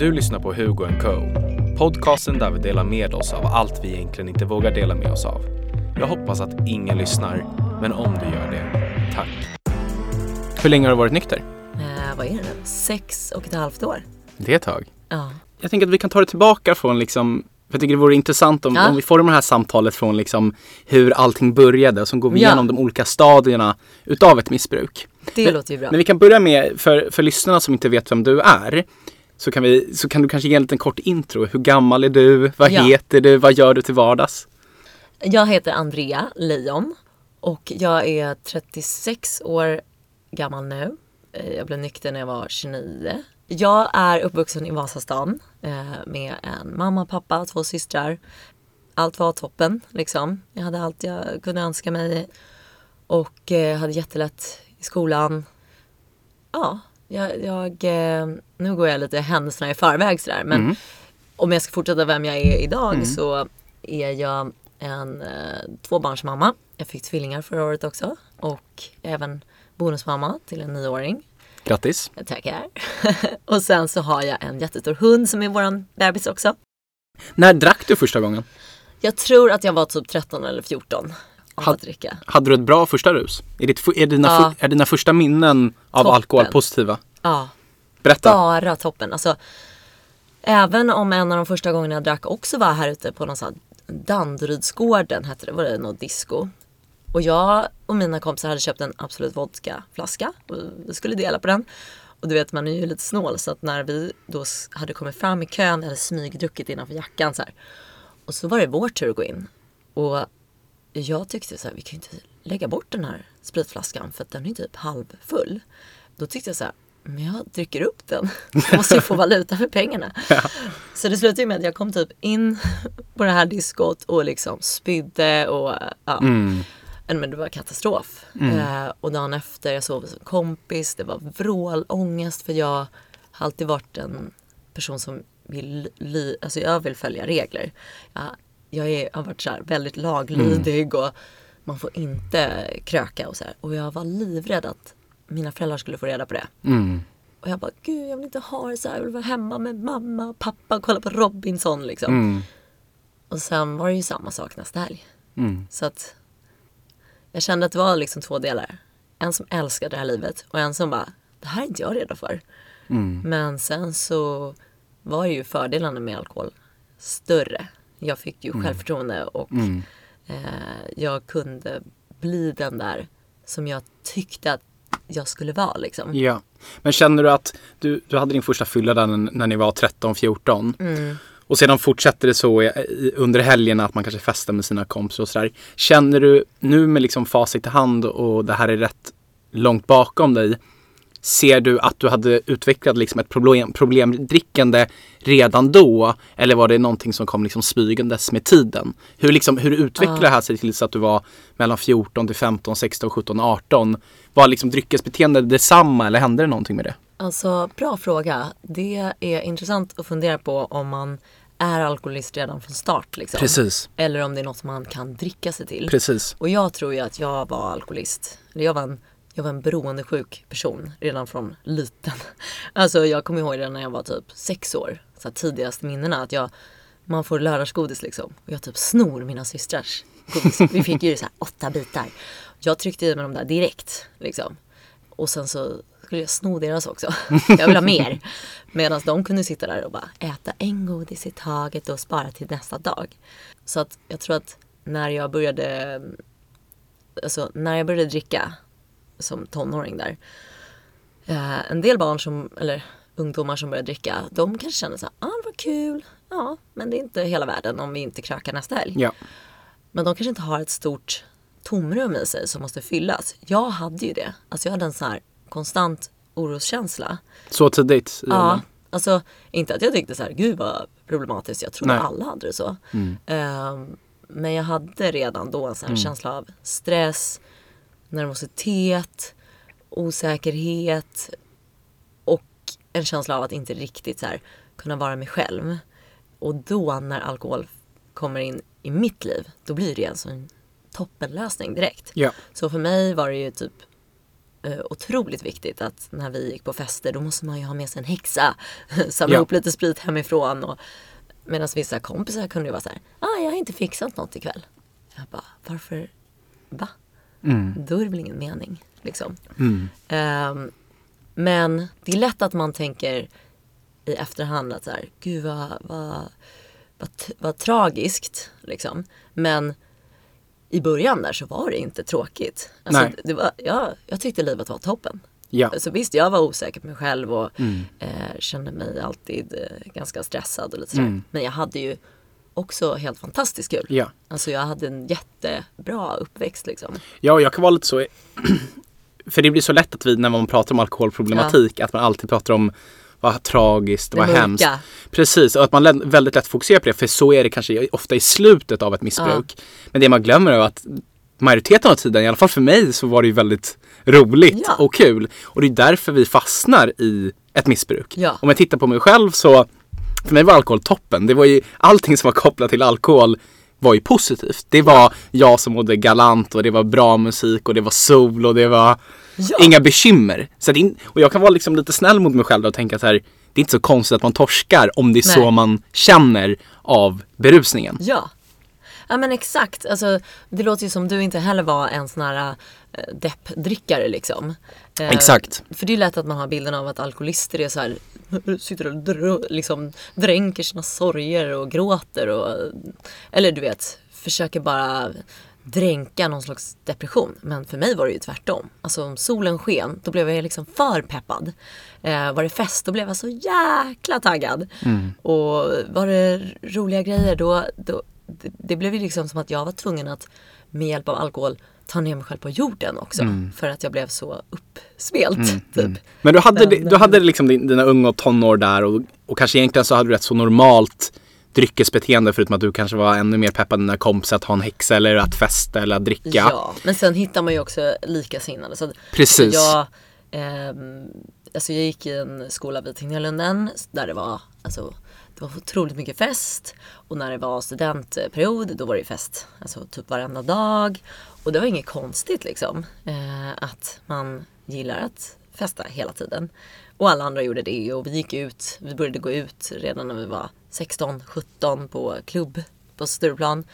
Du lyssnar på Hugo Co. Podcasten där vi delar med oss av allt vi egentligen inte vågar dela med oss av. Jag hoppas att ingen lyssnar, men om du gör det, tack. Hur länge har du varit nykter? Eh, vad är det nu? Sex och ett halvt år. Det är ett tag. Ja. Jag tänker att vi kan ta det tillbaka från liksom för jag tycker det vore intressant om, Ja. om vi formar det här samtalet från liksom hur allting började och så går vi Ja. igenom de olika stadierna utav ett missbruk. Det Men- låter ju bra. Men vi kan börja med, för, för lyssnarna som inte vet vem du är, så kan, vi, så kan du kanske ge en liten kort intro. Hur gammal är du? Vad Ja. heter du? Vad gör du till vardags? Jag heter Andrea Lejon och jag är 36 år gammal nu. Eh, Jag blev nykter när jag var 29. Jag är uppvuxen i Vasastan eh, med en mamma, pappa, två systrar. Allt var toppen liksom. Jag hade allt jag kunde önska mig och eh, hade jättelätt i skolan. Ja, jag, jag, eh, nu går jag lite händelserna i förväg sådär men Mm. om jag ska fortsätta vem jag är idag så är jag en eh, tvåbarnsmamma. Jag fick tvillingar förra året också och även bonusmamma till en nioåring. Grattis! Tackar. och sen så har jag en jättestor hund som är våran bebis också. När drack du första gången? Jag tror att jag var typ 13 eller 14 av att dricka. Hade du ett bra första rus? Är, ditt, är, dina, Ja. fu- är dina första minnen av Toppen. alkohol positiva? Ja, Berätta! bara toppen. Alltså, även om en av de första gångerna jag drack också var här ute på någon sån här Danderydsgården hette det, var det något disco. Och jag och mina kompisar hade köpt en Absolut vodka-flaska och vi skulle dela på den. Och du vet man är ju lite snål så att när vi då hade kommit fram i kön, jag hade smygdruckit innanför jackan så här. Och så var det vår tur att gå in. Och jag tyckte så här, vi kan inte lägga bort den här spritflaskan för att den är typ halvfull. Då tyckte jag så här, men jag dricker upp den. Jag måste ju få valuta för pengarna. Så det slutade med att jag kom typ in på det här diskot och liksom spydde och ja. Mm. Men det var katastrof. Eh, och dagen efter, jag sov hos en kompis, det var vrålångest för jag har alltid varit en person som vill, ly- alltså jag vill följa regler. Jag, jag är, har varit så här väldigt laglydig och man får inte kröka och så här. Och jag var livrädd att mina föräldrar skulle få reda på det. Mm. Och jag bara, gud jag vill inte ha det så här. Jag vill vara hemma med mamma och pappa och kolla på Robinson liksom. Mm. Och sen var det ju samma sak nästa helg. Mm. Så att jag kände att det var liksom två delar. En som älskade det här livet och en som bara, det här är inte jag redo för. Mm. Men sen så var ju fördelarna med alkohol större. Jag fick ju självförtroende och Mm. eh, jag kunde bli den där som jag tyckte att jag skulle vara liksom. Ja. Men känner du att du, du hade din första fylla där när, när ni var 13-14 Mm. och sedan fortsätter det så under helgerna att man kanske festar med sina kompisar och sådär. Känner du nu med liksom facit i hand och det här är rätt långt bakom dig. Ser du att du hade utvecklat liksom ett problem, problemdrickande redan då? Eller var det någonting som kom liksom smygandes med tiden? Hur, liksom, hur utvecklade det här sig till så att du var mellan 14 till 15, 16, 17, 18? Var liksom dryckesbeteende detsamma eller hände det någonting med det? Alltså bra fråga. Det är intressant att fundera på om man är alkoholist redan från start. Liksom. Precis. Eller om det är något man kan dricka sig till. Precis. Och jag tror ju att jag var alkoholist. Eller jag var en, jag var en beroendesjuk person redan från liten. Alltså jag kommer ihåg det när jag var typ sex år. Så tidigast minnena att jag, man får lördagsgodis liksom. Och jag typ snor mina systrars godis. Vi fick ju så här åtta bitar. Jag tryckte i mig dem där direkt liksom. Och sen så skulle jag sno deras också. Jag vill ha mer. Medan de kunde sitta där och bara äta en godis i taget och spara till nästa dag. Så att jag tror att när jag började alltså när jag började dricka som tonåring där. Eh, en del barn som, eller ungdomar som började dricka, de kanske känner så här, ah var kul, ja men det är inte hela världen om vi inte krökar nästa helg. Ja. Men de kanske inte har ett stort tomrum i sig som måste fyllas. Jag hade ju det. Alltså jag hade en sån här konstant oroskänsla. Så tidigt? Ja, alltså inte att jag tyckte så här, gud vad problematiskt. Jag trodde Nej. alla hade det så. Mm. Ehm, men jag hade redan då en sån här känsla av stress, nervositet, osäkerhet och en känsla av att inte riktigt så här, kunna vara mig själv. Och då när alkohol kommer in i mitt liv, då blir det en sån toppenlösning direkt. Ja. Så för mig var det ju typ eh, otroligt viktigt att när vi gick på fester då måste man ju ha med sig en häxa. Samla Ja. ihop lite sprit hemifrån. Och, Medan vissa kompisar kunde ju vara så här, ah, jag har inte fixat något ikväll. Jag bara, varför? Va? Då är det väl ingen mening. Liksom. Ehm, men det är lätt att man tänker i efterhand att så här, gud vad, vad, vad, vad tragiskt. Liksom. Men i början där så var det inte tråkigt. Alltså, Nej. det var, ja, jag tyckte livet var toppen. Ja. Alltså, visst, jag var osäker på mig själv och eh, kände mig alltid eh, ganska stressad och lite sådär. Men jag hade ju också helt fantastiskt kul. Ja. Alltså jag hade en jättebra uppväxt liksom. Ja, jag kan vara lite så. För det blir så lätt att vi när man pratar om alkoholproblematik att man alltid pratar om vad tragiskt, Det vad mörka. hemskt. Precis, och att man väldigt lätt fokuserar på det. För så är det kanske ofta i slutet av ett missbruk. Men det man glömmer är att majoriteten av tiden, i alla fall för mig, så var det ju väldigt roligt Ja. och kul. Och det är därför vi fastnar i ett missbruk. Ja. Om jag tittar på mig själv så, för mig var alkohol toppen. Det var ju allting som var kopplat till alkohol var ju positivt. Det var jag som mådde galant och det var bra musik och det var sol och det var Ja. inga bekymmer. Så in- och jag kan vara liksom lite snäll mot mig själv och tänka så här, det är inte så konstigt att man torskar om det är så Nej. man känner av berusningen. Ja. Ja men exakt. Alltså, det låter ju som du inte heller var en sån här äh, deppdrickare liksom. Eh, Exakt. För det är lätt att man har bilden av att alkoholister är så här, sitter och dr- liksom dränker sina sorger och gråter och eller du vet, försöker bara dränka någon slags depression. Men för mig var det ju tvärtom. Alltså om solen sken, då blev jag liksom för peppad. Eh, var det fest, då blev jag så jäkla taggad. Och var det roliga grejer, då, då det, det blev ju liksom som att jag var tvungen att med hjälp av alkohol ta ner mig själv på jorden också. För att jag blev så uppspelt. typ. Men du hade, Men, du hade liksom din, dina unga och tonår där och, och kanske egentligen så hade du rätt så normalt dryckesbeteende förutom att du kanske var ännu mer peppad än dina kompisar att ha en häxa eller att festa eller att dricka. Ja, men sen hittar man ju också likasinnade. Så att- Precis. Jag, ehm, alltså jag gick i en skola vid Tegnérlunden där det var, alltså, det var otroligt mycket fest. Och när det var studentperiod då var det fest alltså, typ varenda dag. Och det var inget konstigt liksom. Eh, att man gillar att festa hela tiden. Och alla andra gjorde det och vi gick ut, vi började gå ut redan när vi var 16, 17 på klubb på Stureplan.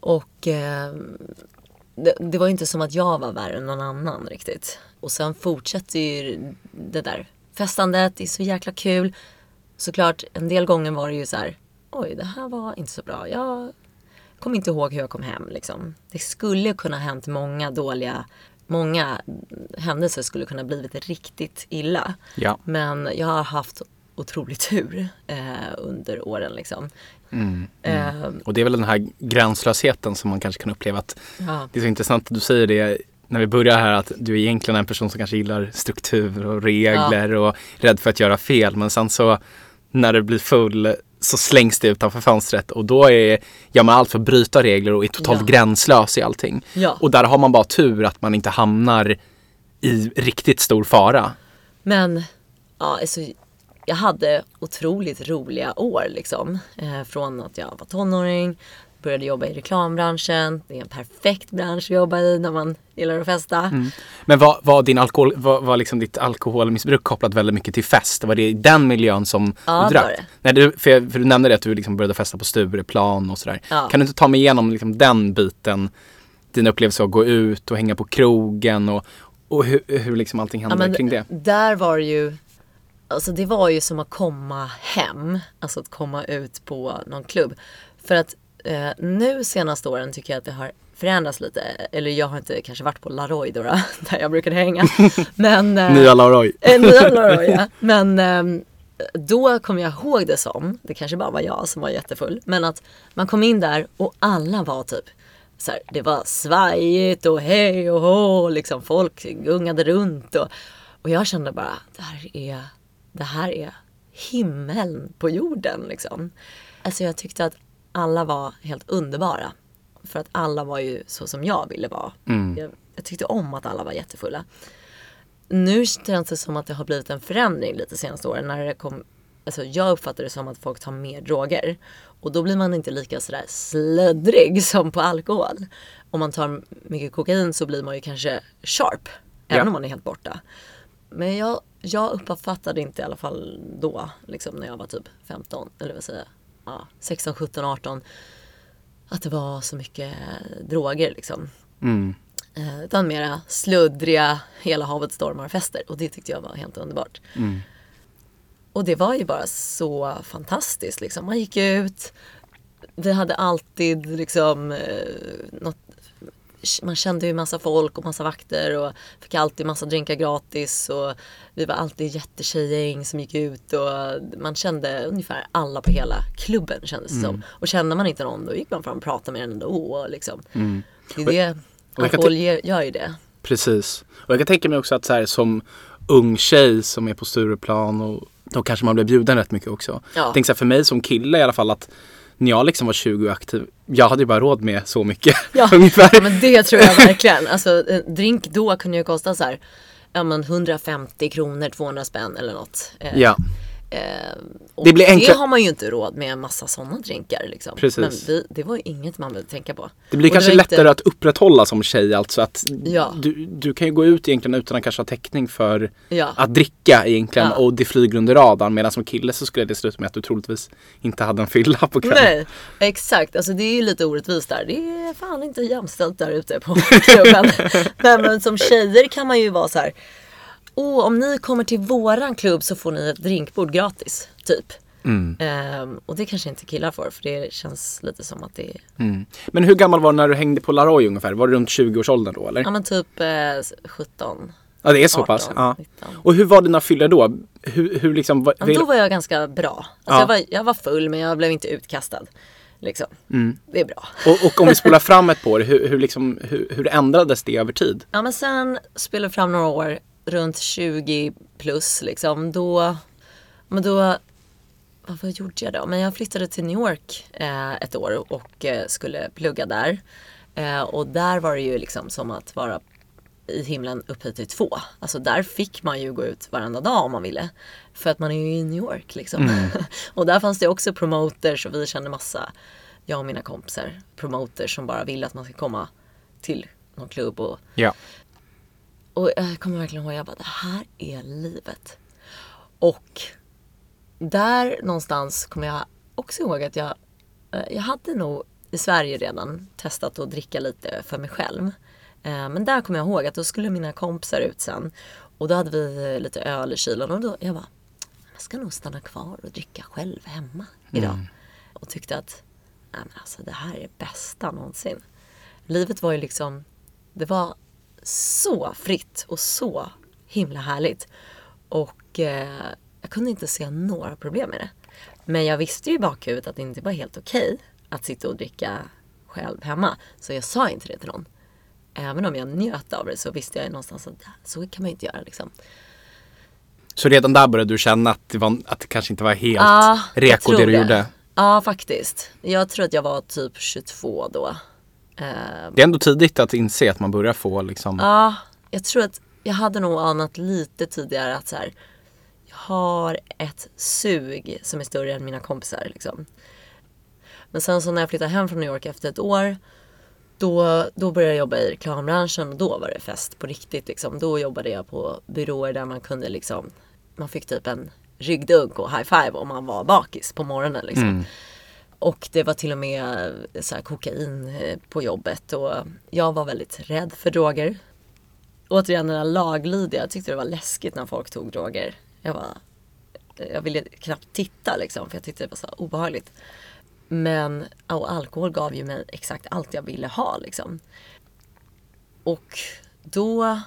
Och eh, det, det var inte som att jag var värre än någon annan riktigt. Och sen fortsätter ju det där festandet, det är så jäkla kul. Såklart, en del gånger var det ju så här, oj det här var inte så bra. Jag kommer inte ihåg hur jag kom hem liksom. Det skulle kunna ha hänt många dåliga, många händelser skulle kunna blivit riktigt illa. Ja. Men jag har haft otrolig tur eh, under åren liksom. Eh, Och det är väl den här gränslösheten som man kanske kan uppleva att ja. det är så intressant att du säger det när vi börjar här att du är egentligen en person som kanske gillar struktur och regler och rädd för att göra fel. Men sen så när det blir full så slängs det utanför fönstret och då är, gör man allt för att bryta regler och är totalt Ja. gränslös i allting. Ja. Och där har man bara tur att man inte hamnar i riktigt stor fara. Men ja, alltså, jag hade otroligt roliga år liksom. Eh, från att jag var tonåring, började jobba i reklambranschen. Det är en perfekt bransch att jobba i när man gillar att festa. Men var, var, din alkohol, var, var liksom ditt alkoholmissbruk kopplat väldigt mycket till fest? Var det i den miljön som Ja, du drack? var det. Nej, du, för, jag- för du nämnde det att du liksom började festa på Stureplan och sådär. Ja. Kan du inte ta mig igenom liksom den biten? Din upplevelse av att gå ut och hänga på krogen och, och hur, hur liksom allting hände Ja, kring det? Där var det ju Alltså det var ju som att komma hem. Alltså att komma ut på någon klubb. För att eh, nu senaste åren tycker jag att det har förändrats lite. Eller jag har inte kanske varit på Laroy då, då där jag brukade hänga. Men, eh, Nya Laroy. Eh, Nya Laroy ja. Men ehm, då kommer jag ihåg det som, det kanske bara var jag som var jättefull, men att man kom in där och alla var typ så här, det var svajigt och hej och hå, liksom folk gungade runt och, och jag kände bara, det här är, det här är himmeln på jorden liksom. Alltså jag tyckte att alla var helt underbara. För att alla var ju så som jag ville vara. Jag, jag tyckte om att alla var jättefulla nu känns det som att det har blivit en förändring lite senaste åren. När det kom, alltså jag uppfattar det som att folk tar mer droger. Och då blir man inte lika sådär slöddrig som på alkohol. Om man tar mycket kokain så blir man ju kanske sharp. Även Ja. om man är helt borta. Men jag, jag uppfattade inte i alla fall då, liksom när jag var typ 15, eller vad säger jag, ja, 16, 17, 18. Att det var så mycket droger liksom. Mm. Eh, utan mera sluddriga, hela havet stormar fester. Och det tyckte jag var helt underbart. Mm. Och det var ju bara så fantastiskt liksom. Man gick ut, vi hade alltid liksom eh, något, man kände ju massa folk och massa vakter och fick alltid massa drinkar gratis och vi var alltid jättetjejgäng som gick ut och man kände ungefär alla på hela klubben kändes det som. Och kände man inte någon då gick man fram och pratade med den ändå och liksom. Det är det, kan alkohol gör, gör ju det. Precis. Och jag kan tänka mig också att så här, som ung tjej som är på Stureplan och då kanske man blir bjuden rätt mycket också. Ja. Tänker så här, för mig som kille i alla fall att när jag liksom var 20 och aktiv, jag hade ju bara råd med så mycket Ja, ungefär. ja men det tror jag verkligen. Alltså drink då kunde ju kosta så här, ja men 150 kronor, 200 spänn eller något. Eh, Ja, och Det blir enklare- det har man ju inte råd med en massa sådana drinkar liksom. Precis. Men vi, det var ju inget man behövde tänka på. det blir Och kanske var lättare inte- att upprätthålla som tjej alltså att Ja. du, du kan ju gå ut egentligen utan att kanske ha täckning för Ja. att dricka egentligen Ja. och det flyger under radarn medan som kille så skulle det sluta med att du troligtvis inte hade en fylla på kvällen. Nej, exakt. Alltså det är ju lite orättvist där. Det är fan inte jämställt där ute på klubben. Nej men som tjejer kan man ju vara så här. Åh, om ni kommer till våran klubb så får ni ett drinkbord gratis. Typ. Mm. Ehm, och det kanske inte killar får för det känns lite som att det är Mm. Men hur gammal var du när du hängde på Laroy ungefär? Var det runt 20-årsåldern då eller? Ja men typ eh, 17. Ja det är så 18, pass. Ja. 19. Och hur var dina fyllor då? Hur, hur liksom? Var, Men då var jag ganska bra. Alltså Ja. jag, var, jag var full men jag blev inte utkastad. Liksom. Mm. Det är bra. och, och om vi spolar fram ett på det, hur, hur, liksom, hur, hur ändrades det över tid? Ja men sen spelade jag fram några år, runt 20 plus liksom. Då, men då, vad, gjorde jag då? Men jag flyttade till New York eh, ett år och eh, skulle plugga där. Eh, och där var det ju liksom som att vara i himlen upphöjt till två. Alltså där fick man ju gå ut varenda dag om man ville. För att man är ju i New York liksom. och där fanns det också promoters och vi kände massa, jag och mina kompisar, promoters som bara ville att man ska komma till någon klubb och Ja. Och jag kommer verkligen ihåg, jag bara, det här är livet. Och där någonstans kommer jag också ihåg att jag, eh, jag hade nog i Sverige redan testat att dricka lite för mig själv. Eh, Men där kommer jag ihåg att då skulle mina kompisar ut sen. Och då hade vi lite öl i kylen och då, jag bara, jag ska nog stanna kvar och dricka själv hemma idag. Och tyckte att, nej men alltså det här är det bästa någonsin. Livet var ju liksom, det var så fritt och så himla härligt. Och eh, jag kunde inte se några problem med det. Men jag visste ju i bakhuvudet att det inte var helt okej att sitta och dricka själv hemma. Så jag sa inte det till någon. Även om jag njöt av det så visste jag någonstans att så kan man ju inte göra liksom. Så redan där började du känna att det, var, att det kanske inte var helt jag reko det du gjorde? Ja, faktiskt. Jag tror att jag var typ 22 då. Eh, Det är ändå tidigt att inse att man börjar få liksom. Ja, jag tror att jag hade nog anat lite tidigare att så här, jag har ett sug som är större än mina kompisar. Liksom. Men sen så när jag flyttade hem från New York efter ett år då, då började jag jobba i reklambranschen och då var det fest på riktigt. Liksom. Då jobbade jag på byråer där man kunde liksom, man fick typ en ryggdunk och high five om man var bakis på morgonen. Liksom. Och det var till och med så här, kokain eh, på jobbet och jag var väldigt rädd för droger. Återigen den där laglydiga, jag tyckte det var läskigt när folk tog droger. Jag, var, jag ville knappt titta liksom för jag tyckte det var så obehagligt. Men och alkohol gav ju mig exakt allt jag ville ha liksom. Och då,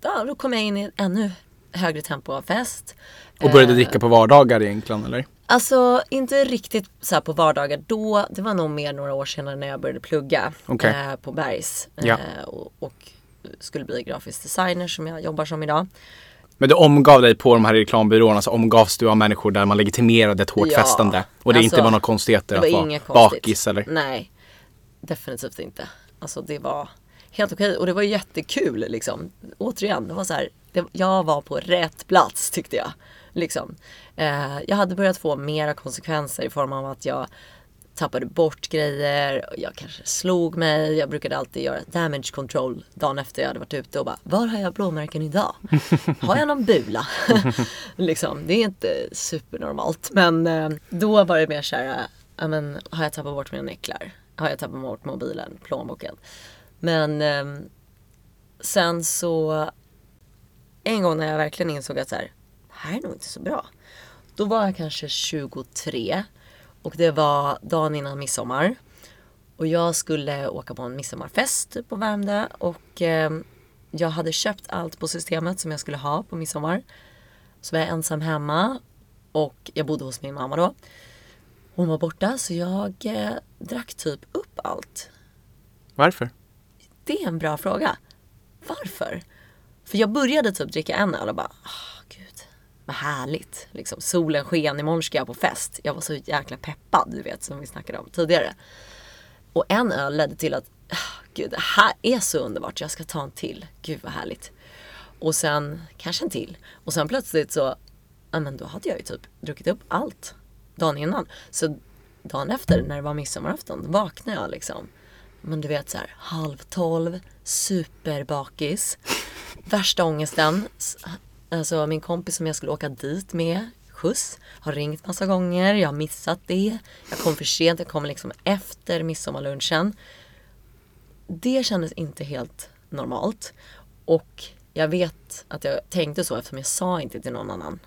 ja, då kom jag in i ett ännu högre tempo av fest. Och började Eh, dricka på vardagar egentligen eller? Alltså inte riktigt så här på vardagar då. Det var nog mer några år senare när jag började plugga Okej. eh, på Bergs. Ja. Eh, och, och skulle bli grafisk designer som jag jobbar som idag. Men du omgav dig på de här reklambyråerna så omgavs du av människor där man legitimerade ett hårt Ja, festande. Och det alltså, inte var några konstigheter att var vara bakis eller? Nej, definitivt inte. Alltså det var helt okej och det var jättekul liksom. Återigen, det var så här, det, jag var på rätt plats tyckte jag. Liksom. Eh, jag hade börjat få mera konsekvenser i form av att jag tappade bort grejer, jag kanske slog mig. Jag brukade alltid göra damage control dagen efter jag hade varit ute och bara, var har jag blåmärken idag? Har jag någon bula? liksom, det är inte supernormalt. Men eh, då var det mer såhär, ja men har jag tappat bort mina nycklar? Har jag tappat bort mobilen, plånboken? Men eh, sen så en gång när jag verkligen insåg att så här, här är nog inte så bra. Då var jag kanske 23 och det var dagen innan midsommar. Och jag skulle åka på en midsommarfest på Värmdö och eh, jag hade köpt allt på systemet som jag skulle ha på midsommar. Så var jag ensam hemma och jag bodde hos min mamma då. Hon var borta så jag eh, drack typ upp allt. Varför? Det är en bra fråga. Varför? För jag började typ dricka en öl och bara, gud, vad härligt. Liksom, solen sken, imorgon ska jag på fest. Jag var så jäkla peppad, du vet, som vi snackade om tidigare. Och en öl ledde till att, ah, gud, det här är så underbart, jag ska ta en till. Gud vad härligt. Och sen kanske en till. Och sen plötsligt så, ja men då hade jag ju typ druckit upp allt dagen innan. Så dagen efter när det var midsommarafton vaknade jag liksom. Men du vet så här, halv tolv, superbakis. Värsta ångesten. Alltså min kompis som jag skulle åka dit med, skjuts, har ringt massa gånger. Jag har missat det. Jag kom för sent, jag kom liksom efter midsommarlunchen. Det kändes inte helt normalt. Och jag vet att jag tänkte så eftersom jag sa inte till någon annan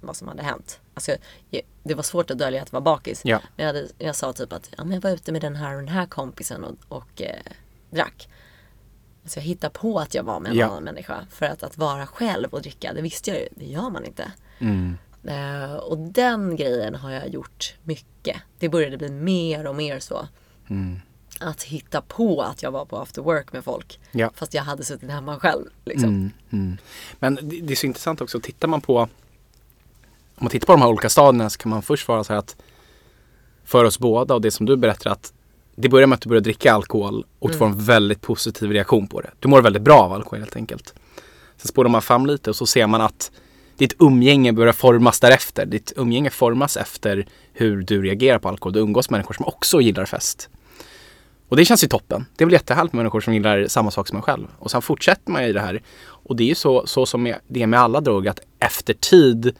vad som hade hänt. Alltså, det var svårt att dölja att jag var bakis. Ja. Men jag, hade, jag sa typ att ja, men jag var ute med den här och den här kompisen och, och eh, drack. Alltså jag hittade på att jag var med en Ja. annan människa. För att, att vara själv och dricka, det visste jag ju, det gör man inte. Mm. Eh, och den grejen har jag gjort mycket. Det började bli mer och mer så. Mm. Att hitta på att jag var på after work med folk. Ja. Fast jag hade suttit hemma själv. Liksom. Mm, mm. Men det, det är så intressant också, tittar man på om man tittar på de här olika stadierna så kan man först vara så här att för oss båda och det som du berättar att det börjar med att du börjar dricka alkohol och du får en väldigt positiv reaktion på det. Du mår väldigt bra av alkohol helt enkelt. Sen spårar man fram lite och så ser man att ditt umgänge börjar formas därefter. Ditt umgänge formas efter hur du reagerar på alkohol. Du umgås med människor som också gillar fest. Och det känns ju toppen. Det är väl jättehärligt med människor som gillar samma sak som en själv. Och sen fortsätter man i det här. Och det är ju så, så som det är med alla droger att efter tid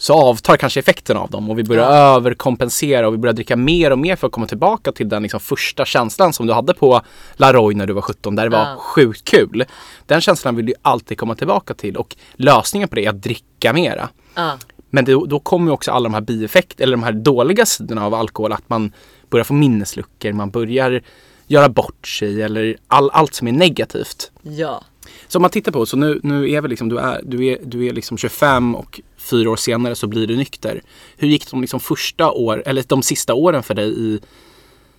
så avtar kanske effekten av dem och vi börjar överkompensera och vi börjar dricka mer och mer för att komma tillbaka till den liksom första känslan som du hade på Laroy när du var 17 där det var Ja. sjukt kul. Den känslan vill du alltid komma tillbaka till och lösningen på det är att dricka mera. Ja. Men det, då kommer också alla de här bieffekterna, eller de här dåliga sidorna av alkohol. Att man börjar få minnesluckor, man börjar göra bort sig eller all, allt som är negativt. ja. Så om man tittar på, så nu, nu är vi liksom, du är, du är, du är liksom 25 och fyra år senare så blir du nykter. Hur gick de liksom första år, eller de sista åren för dig i,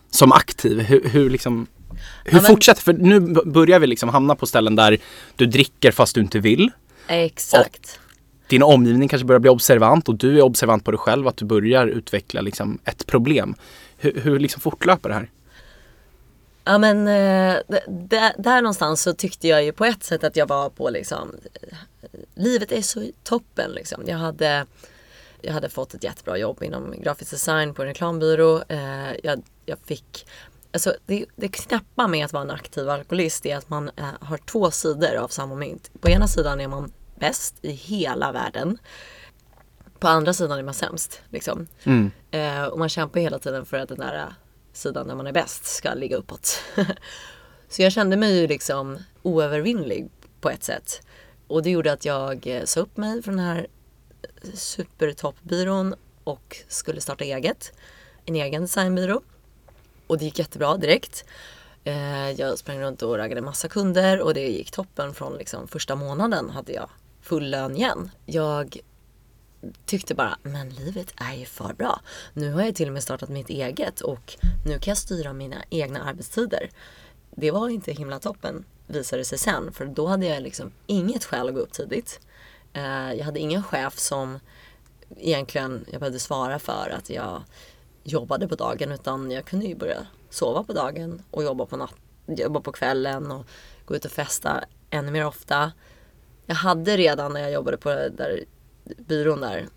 som aktiv? Hur, hur liksom, hur Ja, men- fortsätter, för nu börjar vi liksom hamna på ställen där du dricker fast du inte vill. Exakt. din omgivning kanske börjar bli observant och du är observant på dig själv att du börjar utveckla liksom ett problem. Hur, hur liksom fortlöper det här? Ja men eh, där, där någonstans så tyckte jag ju på ett sätt att jag var på liksom eh, Livet är så toppen liksom. Jag hade, jag hade fått ett jättebra jobb inom grafisk design på en reklambyrå. Eh, jag, jag fick Alltså det, det knäppa med att vara en aktiv alkoholist är att man har två sidor av samma mynt. På ena sidan är man bäst i hela världen. På andra sidan är man sämst. Liksom. Mm. Och man kämpar hela tiden för att den där sidan där man är bäst ska ligga uppåt. så jag kände mig ju liksom oövervinnlig på ett sätt. Och det gjorde att jag eh, sa upp mig från den här eh, supertoppbyrån och skulle starta eget. En egen designbyrå. Och det gick jättebra direkt. Eh, jag sprang runt och raggade massa kunder och det gick toppen från liksom första månaden hade jag full lön igen. Jag tyckte bara, men livet är ju för bra. Nu har jag till och med startat mitt eget och nu kan jag styra mina egna arbetstider. Det var inte himla toppen visade det sig sen för då hade jag liksom inget skäl att gå upp tidigt. Eh, jag hade ingen chef som egentligen jag behövde svara för att jag jobbade på dagen utan jag kunde ju börja sova på dagen och jobba på, natt, jobba på kvällen och gå ut och festa ännu mer ofta. Jag hade redan när jag jobbade på där byrån där,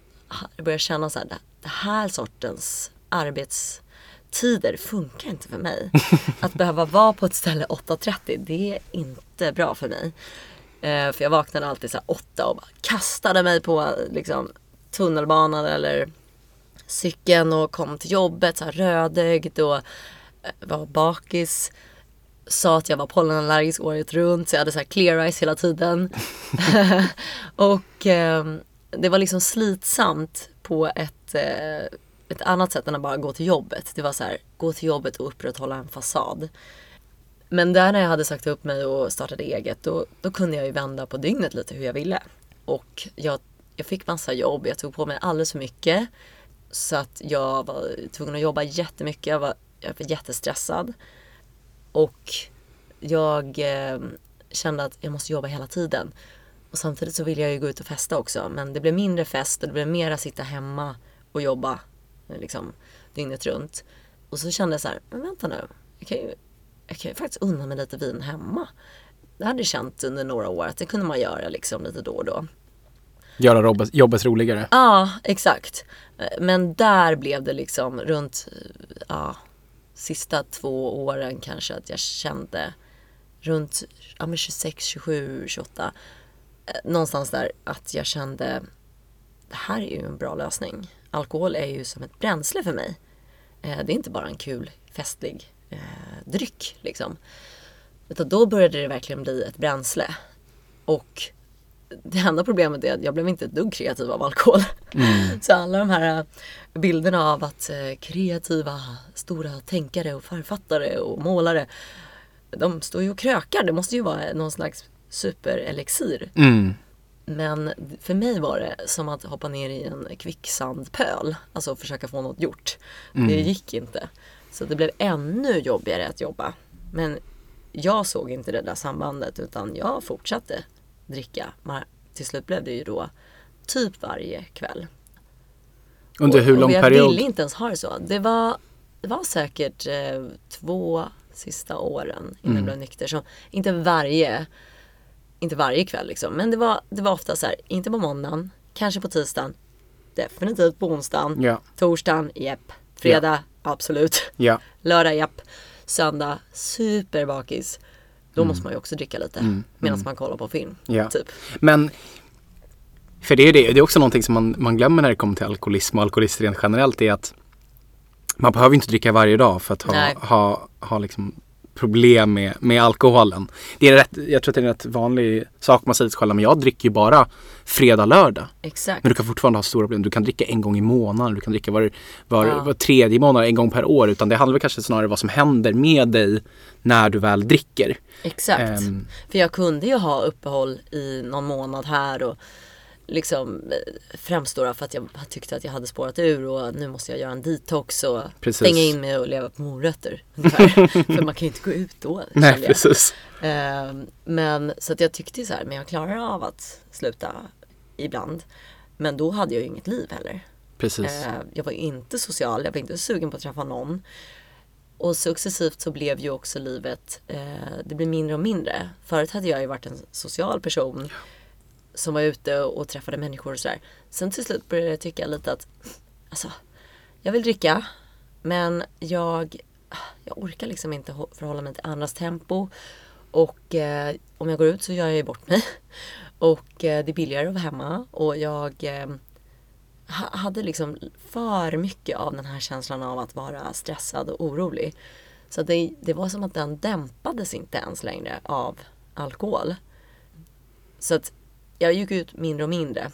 jag började känna så här, det- här sortens arbetstider funkar inte för mig. Att behöva vara på ett ställe 8.30, det är inte bra för mig. Eh, för jag vaknade alltid så här 8 och bara kastade mig på liksom, tunnelbanan eller cykeln och kom till jobbet så här rödögd och eh, var bakis. Sa att jag var pollenallergisk året runt så jag hade så här clear eyes hela tiden. och eh, det var liksom slitsamt på ett, eh, ett annat sätt än att bara gå till jobbet. Det var så här, gå till jobbet och upprätthålla en fasad. Men där när jag hade sagt upp mig och startade eget då, då kunde jag ju vända på dygnet lite hur jag ville. Och jag, jag fick massa jobb, jag tog på mig alldeles för mycket. Så att jag var tvungen att jobba jättemycket, jag var, jag var jättestressad. Och jag eh, kände att jag måste jobba hela tiden. Och samtidigt så ville jag ju gå ut och festa också. Men det blev mindre fest och det blev mera sitta hemma och jobba liksom, dygnet runt. Och så kände jag så här, men vänta nu. Jag kan ju, jag kan ju faktiskt unna mig lite vin hemma. Det hade jag känt under några år att det kunde man göra liksom lite då och då. Göra jobbet, jobbet roligare. Ja, exakt. Men där blev det liksom runt ja, sista två åren kanske att jag kände runt ja, 26, 27, 28 någonstans där att jag kände det här är ju en bra lösning. Alkohol är ju som ett bränsle för mig. Eh, det är inte bara en kul festlig eh, dryck liksom. Utan då började det verkligen bli ett bränsle. Och det enda problemet är att jag blev inte ett dugg kreativ av alkohol. Mm. Så alla de här eh, bilderna av att kreativa, stora tänkare och författare och målare de står ju och krökar. Det måste ju vara någon slags superelixir. Mm. Men för mig var det som att hoppa ner i en kvicksandpöl. Alltså försöka få något gjort. Mm. Det gick inte. Så det blev ännu jobbigare att jobba. Men jag såg inte det där sambandet utan jag fortsatte dricka. Men till slut blev det ju då typ varje kväll. Under hur lång period? Jag ville inte ens ha det så. Det var, det var säkert eh, två sista åren innan mm. jag blev nykter. Så inte varje inte varje kväll liksom, men det var, det var ofta så här, inte på måndagen, kanske på tisdagen, definitivt på onsdagen, ja. torsdagen, jepp, fredag, ja. absolut, ja. lördag, jepp, söndag, superbakis. Då mm. måste man ju också dricka lite mm. medan mm. man kollar på film. Ja. Typ. Men för det är det, det är också någonting som man, man glömmer när det kommer till alkoholism och alkoholister rent generellt är att man behöver inte dricka varje dag för att ha, ha, ha liksom problem med, med alkoholen. Det är rätt, jag tror att det är en rätt vanlig sak man säger till men jag dricker ju bara fredag, lördag. Exakt. Men du kan fortfarande ha stora problem. Du kan dricka en gång i månaden, du kan dricka var, var, ja. var tredje månad, en gång per år. Utan det handlar väl kanske snarare om vad som händer med dig när du väl dricker. Exakt. Um, För jag kunde ju ha uppehåll i någon månad här och liksom eh, främst då för att jag tyckte att jag hade spårat ur och nu måste jag göra en detox och precis. stänga in mig och leva på morötter. för man kan ju inte gå ut då. Nej, precis. Uh, men så att jag tyckte så här, men jag klarar av att sluta ibland. Men då hade jag ju inget liv heller. Precis. Uh, jag var inte social, jag var inte sugen på att träffa någon. Och successivt så blev ju också livet, uh, det blev mindre och mindre. Förut hade jag ju varit en social person. Ja som var ute och träffade människor och sådär. Sen till slut började jag tycka lite att alltså, jag vill dricka men jag, jag orkar liksom inte förhålla mig till andras tempo. Och eh, om jag går ut så gör jag ju bort mig. Och eh, det är billigare att vara hemma och jag eh, hade liksom för mycket av den här känslan av att vara stressad och orolig. Så det, det var som att den dämpades inte ens längre av alkohol. Så att jag gick ut mindre och mindre.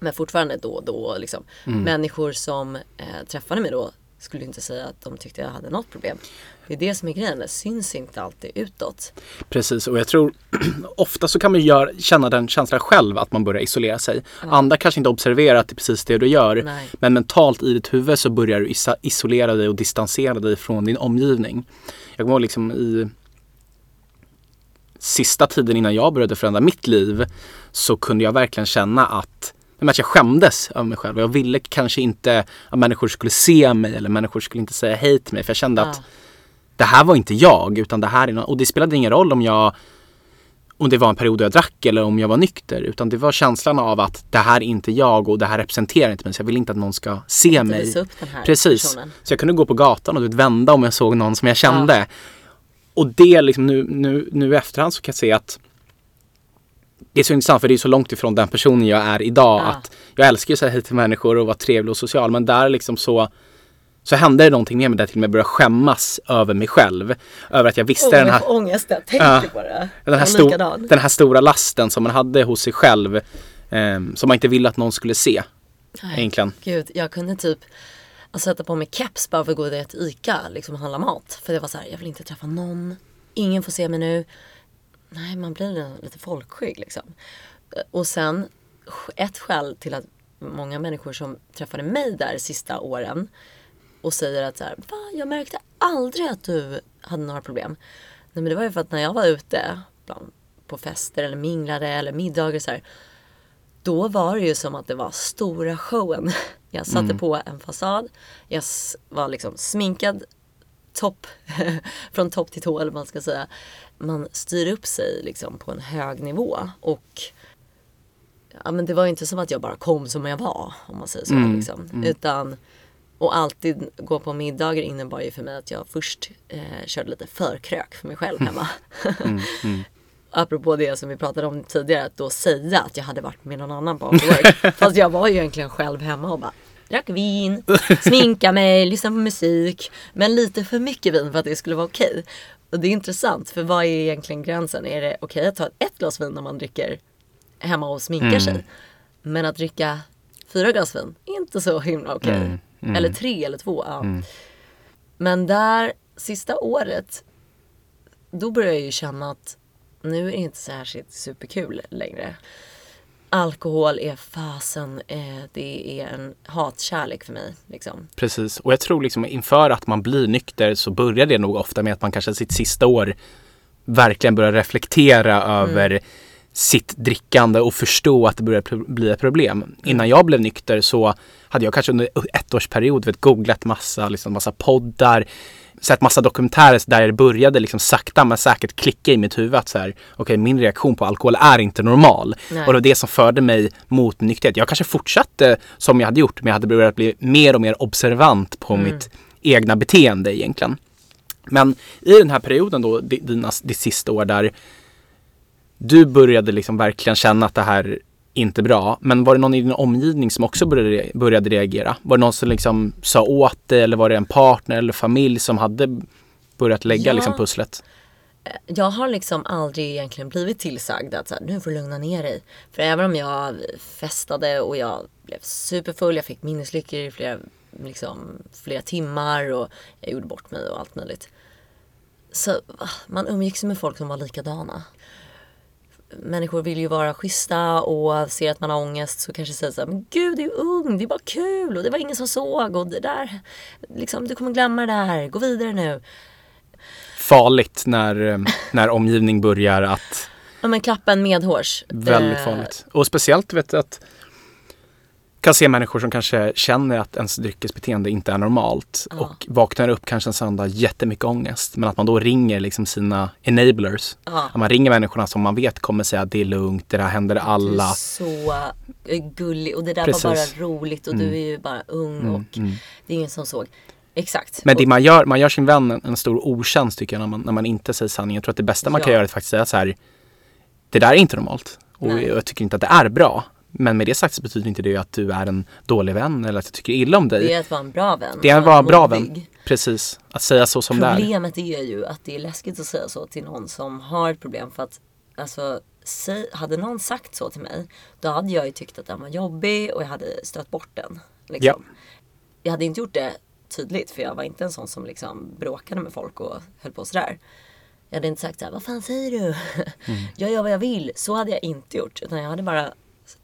Men fortfarande då och då liksom. Mm. Människor som eh, träffade mig då skulle inte säga att de tyckte jag hade något problem. Det är det som är grejen, det syns inte alltid utåt. Precis, och jag tror ofta så kan man gör, känna den känslan själv att man börjar isolera sig. Ja. Andra kanske inte observerar att det är precis det du gör. Nej. Men mentalt i ditt huvud så börjar du isolera dig och distansera dig från din omgivning. Jag kommer ihåg liksom i sista tiden innan jag började förändra mitt liv så kunde jag verkligen känna att att jag skämdes av mig själv. Jag ville kanske inte att människor skulle se mig eller människor skulle inte säga hej till mig. För jag kände ja. att det här var inte jag utan det här är någon, och det spelade ingen roll om jag om det var en period då jag drack eller om jag var nykter. Utan det var känslan av att det här är inte jag och det här representerar inte mig. Så jag vill inte att någon ska se mig. Precis. personen. Så jag kunde gå på gatan och vända om jag såg någon som jag kände. Och det liksom nu, nu, nu i efterhand så kan jag se att det är så intressant för det är så långt ifrån den personen jag är idag. Ja. Att jag älskar ju att säga hej till människor och vara trevlig och social. Men där liksom så så hände det någonting med mig där till och med jag började skämmas över mig själv. Över att jag visste Åh, den här, ångest jag tänker Ja. på det. den, här sto- den här stora lasten som man hade hos sig själv. ehm, som man inte ville att någon skulle se. Nej. Egentligen. Gud, jag kunde typ att sätta på mig keps bara för att gå till ICA liksom, och handla mat. För det var så här, jag vill inte träffa någon. Ingen får se mig nu. Nej, man blir lite folkskygg liksom. Eh, och sen ett skäl till att många människor som träffade mig där sista åren och säger att så här, Va, jag märkte aldrig att du hade några problem. Nej men det var ju för att när jag var ute bland, på fester eller minglade eller middagar så här, då var det ju som att det var stora showen. Jag satte på en fasad, jag var liksom sminkad topp, från topp till tå eller man ska säga. Man styr upp sig liksom på en hög nivå och ja, men det var inte som att jag bara kom som jag var om man säger så. Mm, Liksom. Utan, och alltid gå på middagar innebar ju för mig att jag först eh, körde lite förkrök för mig själv hemma. Apropå det som vi pratade om tidigare, att då säga att jag hade varit med någon annan på after work. Fast jag var ju egentligen själv hemma och bara drack vin, sminka mig, lyssna på musik. Men lite för mycket vin för att det skulle vara okej. Och det är intressant, för vad är egentligen gränsen? Är det okej att ta ett glas vin när man dricker hemma och sminkar sig? Men att dricka fyra glas vin, inte så himla okej. Eller tre eller två. Ja. Men där, sista året, då började jag ju känna att nu är det inte särskilt superkul längre. Alkohol är fasen, eh, det är en hatkärlek för mig. Liksom. Precis. Och jag tror liksom inför att man blir nykter så börjar det nog ofta med att man kanske sitt sista år verkligen börjar reflektera över sitt drickande och förstå att det börjar bli ett problem. Innan jag blev nykter så hade jag kanske under ett års period vet, googlat massa, liksom, massa poddar, sett massa dokumentärer där det började liksom sakta men säkert klicka i mitt huvud att så här, okej min reaktion på alkohol är inte normal. Nej. Och det var det som förde mig mot nykterhet. Jag kanske fortsatte som jag hade gjort men jag hade börjat bli mer och mer observant på mitt egna beteende egentligen. Men i den här perioden då, di- dina, ditt sista år där du började liksom verkligen känna att det här inte bra. Men var det någon i din omgivning som också började, började reagera? Var det någon som liksom sa åt dig eller var det en partner eller familj som hade börjat lägga Ja. liksom pusslet? Jag har liksom aldrig egentligen blivit tillsagd att så här, nu får du lugna ner dig. För även om jag festade och jag blev superfull, jag fick minneslyckor i flera, liksom, flera timmar och jag gjorde bort mig och allt möjligt. Så ah, man umgicks med folk som var likadana. Människor vill ju vara schyssta och ser att man har ångest så kanske säger så här, men gud du är ung, det är bara kul och det var ingen som såg och det där, liksom du kommer glömma det där, gå vidare nu. Farligt när, eh, när omgivning börjar att Ja men klappa en medhårs. Väldigt farligt. Och speciellt vet du att kan se människor som kanske känner att ens dryckesbeteende inte är normalt Ja. och vaknar upp kanske en söndag jättemycket ångest. Men att man då ringer liksom sina enablers. Ja. Att man ringer människorna som man vet kommer säga att det är lugnt, det där händer Du är alla. så eh, gullig och det där Precis. var bara roligt och du är ju bara ung och det är ingen som såg. Exakt. Men det man gör, man gör sin vän en, en stor otjänst tycker jag när man, när man inte säger sanningen. Jag tror att det bästa man kan göra är att faktiskt säga så här. Det där är inte normalt. Och Nej. jag tycker inte att det är bra. Men med det sagt så betyder inte det att du är en dålig vän eller att jag tycker illa om dig. det är att vara en bra vän. Det är att vara vara bra vän. Precis. Att säga så som det är. Problemet är ju att det är läskigt att säga så till någon som har ett problem för att alltså, hade någon sagt så till mig då hade jag ju tyckt att den var jobbig och jag hade stött bort den. Liksom. Ja. Jag hade inte gjort det tydligt för jag var inte en sån som liksom bråkade med folk och höll på sådär. Jag hade inte sagt såhär, vad fan säger du? Jag gör vad jag vill. Så hade jag inte gjort. Utan jag hade bara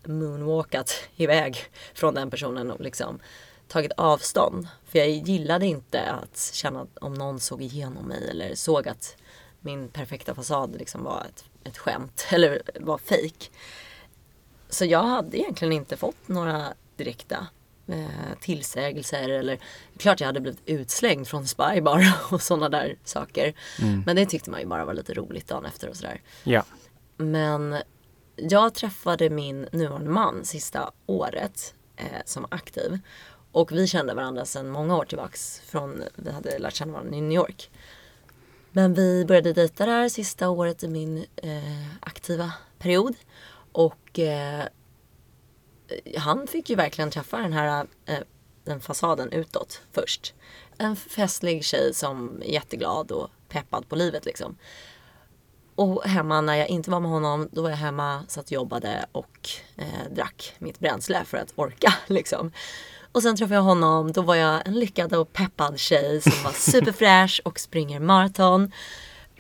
moonwalkat iväg från den personen och liksom tagit avstånd. För jag gillade inte att känna om någon såg igenom mig eller såg att min perfekta fasad liksom var ett, ett skämt eller var fake. Så jag hade egentligen inte fått några direkta eh, tillsägelser eller klart jag hade blivit utslängd från Spybar och sådana där saker. Men det tyckte man ju bara var lite roligt dagen efter och sådär. Ja. Men jag träffade min nuvarande man sista året eh, som aktiv. Och vi kände varandra sedan många år tillbaks. Från, vi hade lärt känna varandra i New York. Men vi började dejta där sista året i min eh, aktiva period. Och eh, han fick ju verkligen träffa den här eh, den fasaden utåt först. En festlig tjej som är jätteglad och peppad på livet liksom. Och hemma när jag inte var med honom, då var jag hemma, satt och jobbade och eh, drack mitt bränsle för att orka liksom. Och sen träffade jag honom, då var jag en lyckad och peppad tjej som var superfräsch och springer maraton.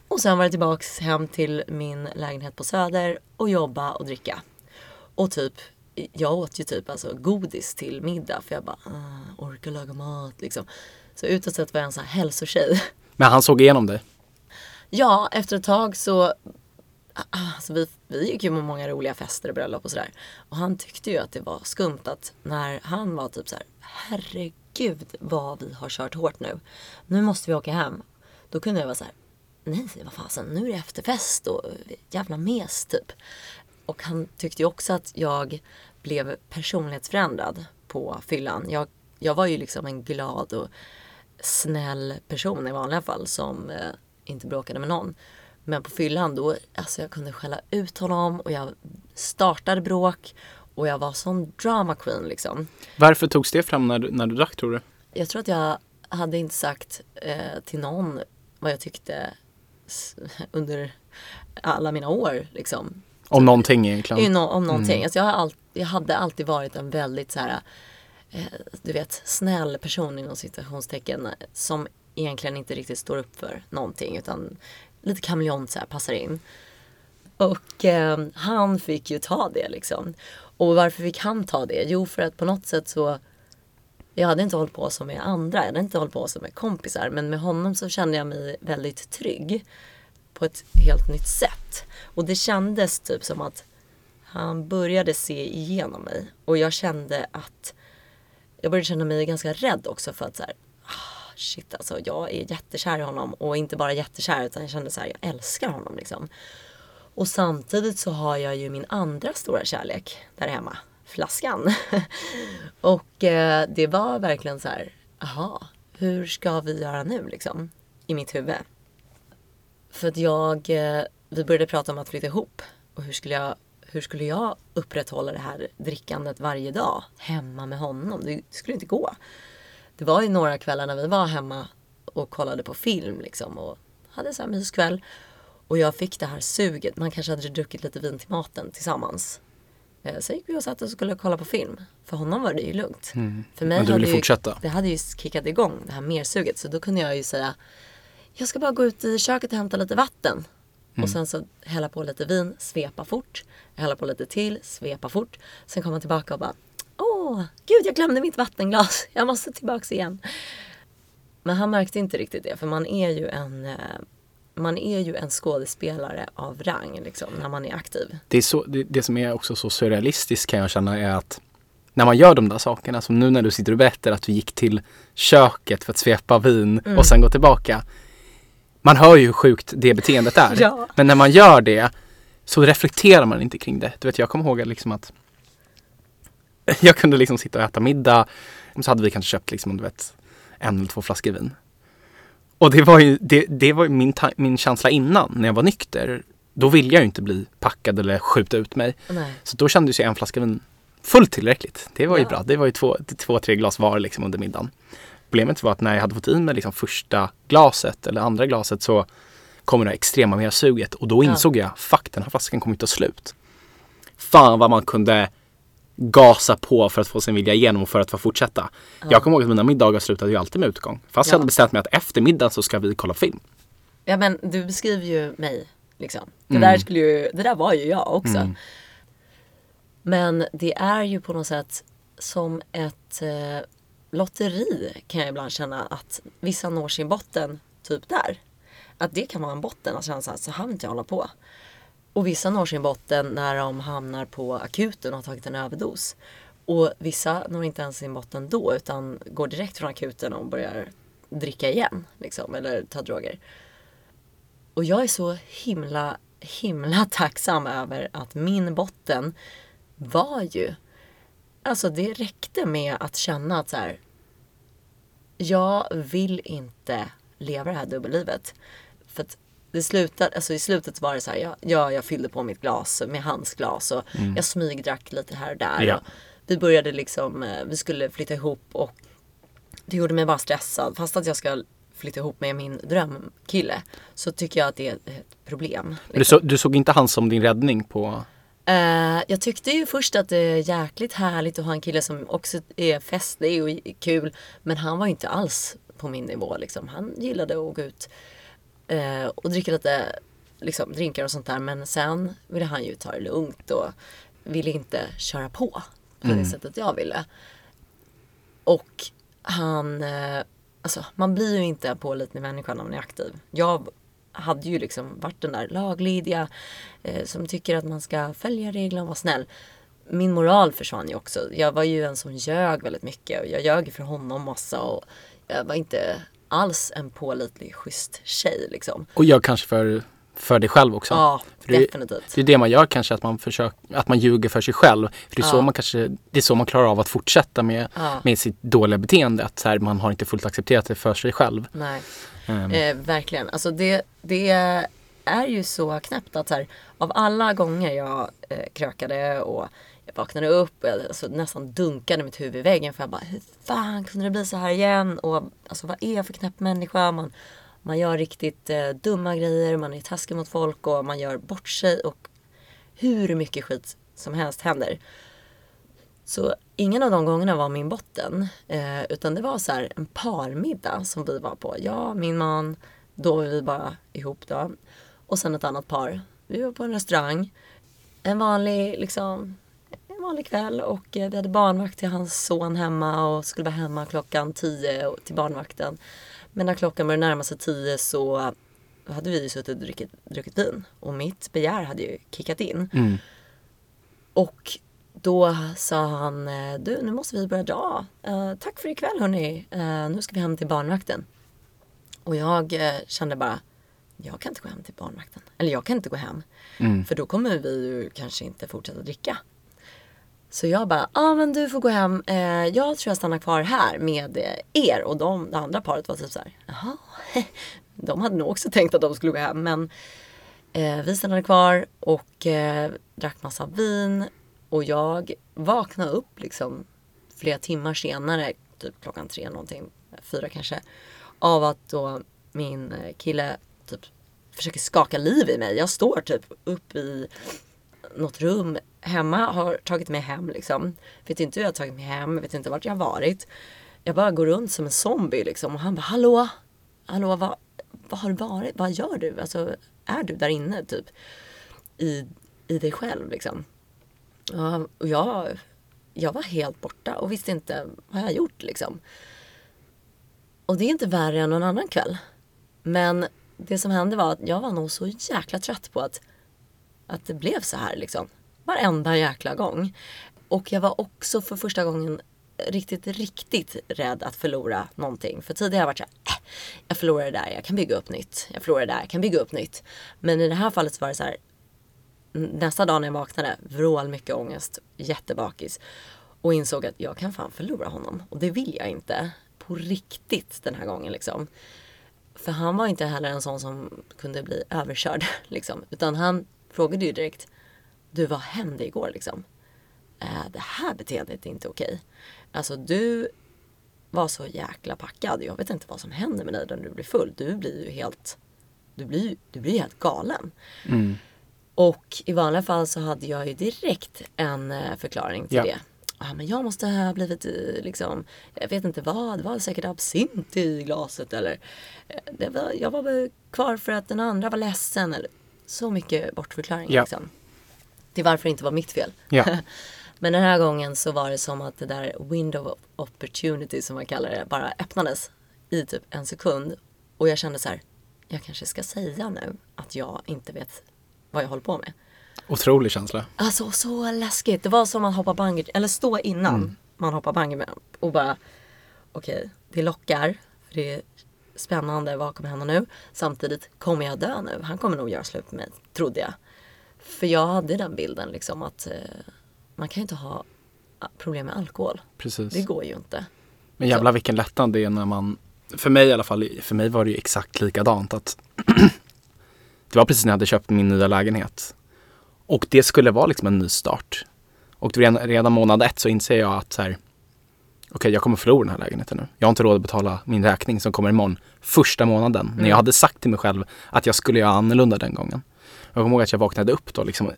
Och sen var jag tillbaks hem till min lägenhet på Söder och jobba och dricka. Och typ, jag åt ju typ alltså godis till middag för jag bara, ah, orkar laga mat liksom. Så utåt sett var jag en sån här hälsotjej. Men han såg igenom dig? Ja, efter ett tag så ah, ah, Alltså vi, vi gick ju på många roliga fester och bröllop och sådär. Och han tyckte ju att det var skumt att när han var typ så här, herregud vad vi har kört hårt nu. Nu måste vi åka hem. Då kunde jag vara så här, nej vad fasen, nu är det efterfest och jävla mes typ. Och han tyckte ju också att jag blev personlighetsförändrad på fyllan. Jag, jag var ju liksom en glad och snäll person i vanliga fall som eh, inte bråkade med någon. Men på fyllan då, alltså jag kunde skälla ut honom och jag startade bråk och jag var sån drama queen liksom. Varför togs det fram när när du drack tror du? Jag tror att jag hade inte sagt eh, till någon vad jag tyckte under alla mina år liksom. Om någonting egentligen? om någonting. Mm. Alltså jag, har all, jag hade alltid varit en väldigt så här, eh, du vet, snäll person inom citationstecken som egentligen inte riktigt står upp för någonting utan lite kameleont så här, passar in. Och eh, han fick ju ta det liksom. Och varför fick han ta det? Jo, för att på något sätt så jag hade inte hållit på som med andra, jag hade inte hållit på som med kompisar. Men med honom så kände jag mig väldigt trygg. På ett helt nytt sätt. Och det kändes typ som att han började se igenom mig. Och jag kände att jag började känna mig ganska rädd också för att så här, ah, shit alltså jag är jättekär i honom och inte bara jättekär utan jag kände så här, jag älskar honom liksom. Och samtidigt så har jag ju min andra stora kärlek där hemma, flaskan. och eh, det var verkligen så här, aha, hur ska vi göra nu liksom? I mitt huvud. För att jag, eh, vi började prata om att flytta ihop och hur skulle jag hur skulle jag upprätthålla det här drickandet varje dag hemma med honom? Det skulle inte gå det var ju några kvällar när vi var hemma och kollade på film liksom och hade så här myskväll. Och jag fick det här suget. Man kanske hade druckit lite vin till maten tillsammans. Eh, så gick vi och satt och skulle kolla på film. För honom var det ju lugnt. Mm. För mig Men du ville fortsätta? Ju, det hade ju kickat igång det här mersuget. Så då kunde jag ju säga Jag ska bara gå ut i köket och hämta lite vatten. Mm. Och sen så hälla på lite vin, svepa fort. Hälla på lite till, svepa fort. Sen komma tillbaka och bara Åh, gud jag glömde mitt vattenglas. Jag måste tillbaks igen. Men han märkte inte riktigt det för man är ju en eh, man är ju en skådespelare av rang liksom, när man är aktiv. Det, är så, det, det som är också så surrealistiskt kan jag känna är att när man gör de där sakerna, som nu när du sitter och berättar att du gick till köket för att svepa vin mm. och sen gå tillbaka. Man hör ju hur sjukt det beteendet är. ja. Men när man gör det så reflekterar man inte kring det. Du vet, jag kommer ihåg liksom att jag kunde liksom sitta och äta middag och så hade vi kanske köpt liksom, du vet, en eller två flaskor vin. Och det var ju, det, det var min, min känsla innan, när jag var nykter. Då ville jag ju inte bli packad eller skjuta ut mig. Nej. Så då kändes ju en flaska vin fullt tillräckligt. Det var ju ja. bra. Det var ju två, två, tre glas var liksom under middagen. Problemet var att när jag hade fått i mig liksom första glaset eller andra glaset så kom det extrema mer suget och då insåg ja. jag, fuck den här flaskan kommer inte ta slut. Fan vad man kunde gasa på för att få sin vilja igenom och för att få fortsätta. Ja. Jag kommer ihåg att mina middagar slutade ju alltid med utgång. Fast ja. jag hade bestämt mig att efter middagen så ska vi kolla film. Ja men du beskriver ju mig liksom. Det, mm. där, skulle ju, det där var ju jag också. Mm. Men det är ju på något sätt som ett eh, lotteri kan jag ibland känna att vissa når sin botten typ där. Att det kan vara en botten, att känna så här, så här vill inte jag hålla på. Och vissa når sin botten när de hamnar på akuten och har tagit en överdos. Och vissa når inte ens sin botten då utan går direkt från akuten och börjar dricka igen. Liksom, eller ta droger. Och jag är så himla, himla tacksam över att min botten var ju, alltså det räckte med att känna att så här, jag vill inte leva det här dubbellivet. Det slutade, alltså i slutet var det så här, jag, jag, jag fyllde på mitt glas med handglas och jag smygdrack lite här och där. Ja. Och vi började liksom, eh, vi skulle flytta ihop och det gjorde mig bara stressad. Fast att jag ska flytta ihop med min drömkille så tycker jag att det är ett problem. Men du, så, du såg inte han som din räddning på... Eh, jag tyckte ju först att det är jäkligt härligt att ha en kille som också är festlig och kul. Men han var inte alls på min nivå liksom. Han gillade att gå ut eh, och dricka lite liksom, drinkar och sånt där. Men sen ville han ju ta det lugnt och ville inte köra på på det sättet jag ville. Och han, eh, alltså man blir ju inte en pålitlig människa när man är aktiv. Jag hade ju liksom varit den där laglydiga eh, som tycker att man ska följa reglerna och vara snäll. Min moral försvann ju också. Jag var ju en som ljög väldigt mycket och jag ljög för honom massa och jag var inte alls en pålitlig schysst tjej liksom. Och jag kanske för, för dig själv också. Ja, För det- definitivt. Det är det man gör kanske, att man, försöker, att man ljuger för sig själv. För det är, så Ja. man kanske, det är så man klarar av att fortsätta med, Ja. med sitt dåliga beteende. Att så här, man har inte fullt accepterat det för sig själv. Nej. Ehm, Eh, verkligen. Alltså det, det är ju så knäppt att så här, av alla gånger jag eh, krökade och jag vaknade upp och jag alltså, nästan dunkade mitt huvud i väggen för jag bara hur fan kunde det bli så här igen? Och alltså vad är jag för knäpp människa? Man, man gör riktigt eh, dumma grejer, man är taskig mot folk och man gör bort sig och hur mycket skit som helst händer. Så ingen av de gångerna var min botten. Eh, utan det var så här en parmiddag som vi var på. Jag, min man, då var vi bara ihop då. Och sen ett annat par. Vi var på en restaurang. En vanlig, liksom, vanlig kväll och eh, vi hade barnvakt till hans son hemma och skulle vara hemma klockan tio till barnvakten. Men när klockan började närma sig tio så hade vi ju suttit och druckit, druckit vin. Och mitt begär hade ju kickat in. mm. Och då sa han, eh, du nu måste vi börja dra. Eh, tack för ikväll hörni. Eh, nu ska vi hem till barnvakten. Och jag eh, kände bara, jag kan inte gå hem till barnvakten. Eller jag kan inte gå hem. Mm. För då kommer vi ju kanske inte fortsätta dricka. Så jag bara, ja ah, men du får gå hem. Eh, jag tror jag stannar kvar här med eh, er. Och de, det andra paret var typ så här, jaha. De hade nog också tänkt att de skulle gå hem. Men eh, vi stannade kvar och eh, drack massa vin. Och jag vaknade upp liksom flera timmar senare, typ klockan tre någonting, fyra kanske. Av att då min eh, kille typ försöker skaka liv i mig. Jag står typ upp i något rum hemma, har tagit mig hem liksom. Vet inte hur jag har tagit mig hem, vet inte vart jag har varit. Jag bara går runt som en zombie liksom och han bara hallå, hallå vad, vad har du varit, vad gör du? Alltså är du där inne typ? I, i dig själv liksom. Och jag, jag var helt borta och visste inte vad jag gjort liksom. Och det är inte värre än någon annan kväll. Men det som hände var att jag var nog så jäkla trött på att, att det blev så här liksom. Varenda jäkla gång. Och jag var också för första gången riktigt, riktigt rädd att förlora någonting. För tidigare har jag varit såhär, äh, jag förlorar det där, jag kan bygga upp nytt. Jag förlorar det där, jag kan bygga upp nytt. Men i det här fallet så var det så här, nästa dag när jag vaknade, vrål mycket ångest, jättebakis. Och insåg att jag kan fan förlora honom. Och det vill jag inte. På riktigt den här gången liksom. För han var inte heller en sån som kunde bli överkörd. Liksom. Utan han frågade ju direkt. Du vad hände igår liksom? Eh, det här beteendet är inte okej. Alltså du var så jäkla packad. Jag vet inte vad som händer med dig när du blir full. Du blir ju helt, du blir, du blir helt galen. Mm. Och i vanliga fall så hade jag ju direkt en eh, förklaring till Ja. det. Ja, men jag måste ha blivit eh, liksom, jag vet inte vad, det var säkert absint i glaset eller eh, det var, jag var kvar för att den andra var ledsen eller så mycket bortförklaringar Ja. liksom. Till varför det inte var mitt fel. Ja. Men den här gången så var det som att det där window of opportunity som man kallar det bara öppnades i typ en sekund. Och jag kände så här, jag kanske ska säga nu att jag inte vet vad jag håller på med. Otrolig känsla. Alltså så läskigt. Det var som att hoppa bungee, eller stå innan Mm. man hoppar med och bara okej, det lockar. För det är spännande, vad kommer hända nu? Samtidigt, kommer jag dö nu? Han kommer nog göra slut med mig, trodde jag. För jag hade den bilden liksom att eh, man kan ju inte ha ah, problem med alkohol. Precis. Det går ju inte. Men jävlar vilken lättnad det är när man, för mig i alla fall, för mig var det ju exakt likadant att det var precis när jag hade köpt min nya lägenhet. Och det skulle vara liksom en ny start. Och redan, redan månad ett så inser jag att så här, okej jag kommer förlora den här lägenheten nu. Jag har inte råd att betala min räkning som kommer imorgon. Första månaden. När jag hade sagt till mig själv att jag skulle göra annorlunda den gången. Jag kommer ihåg att jag vaknade upp då liksom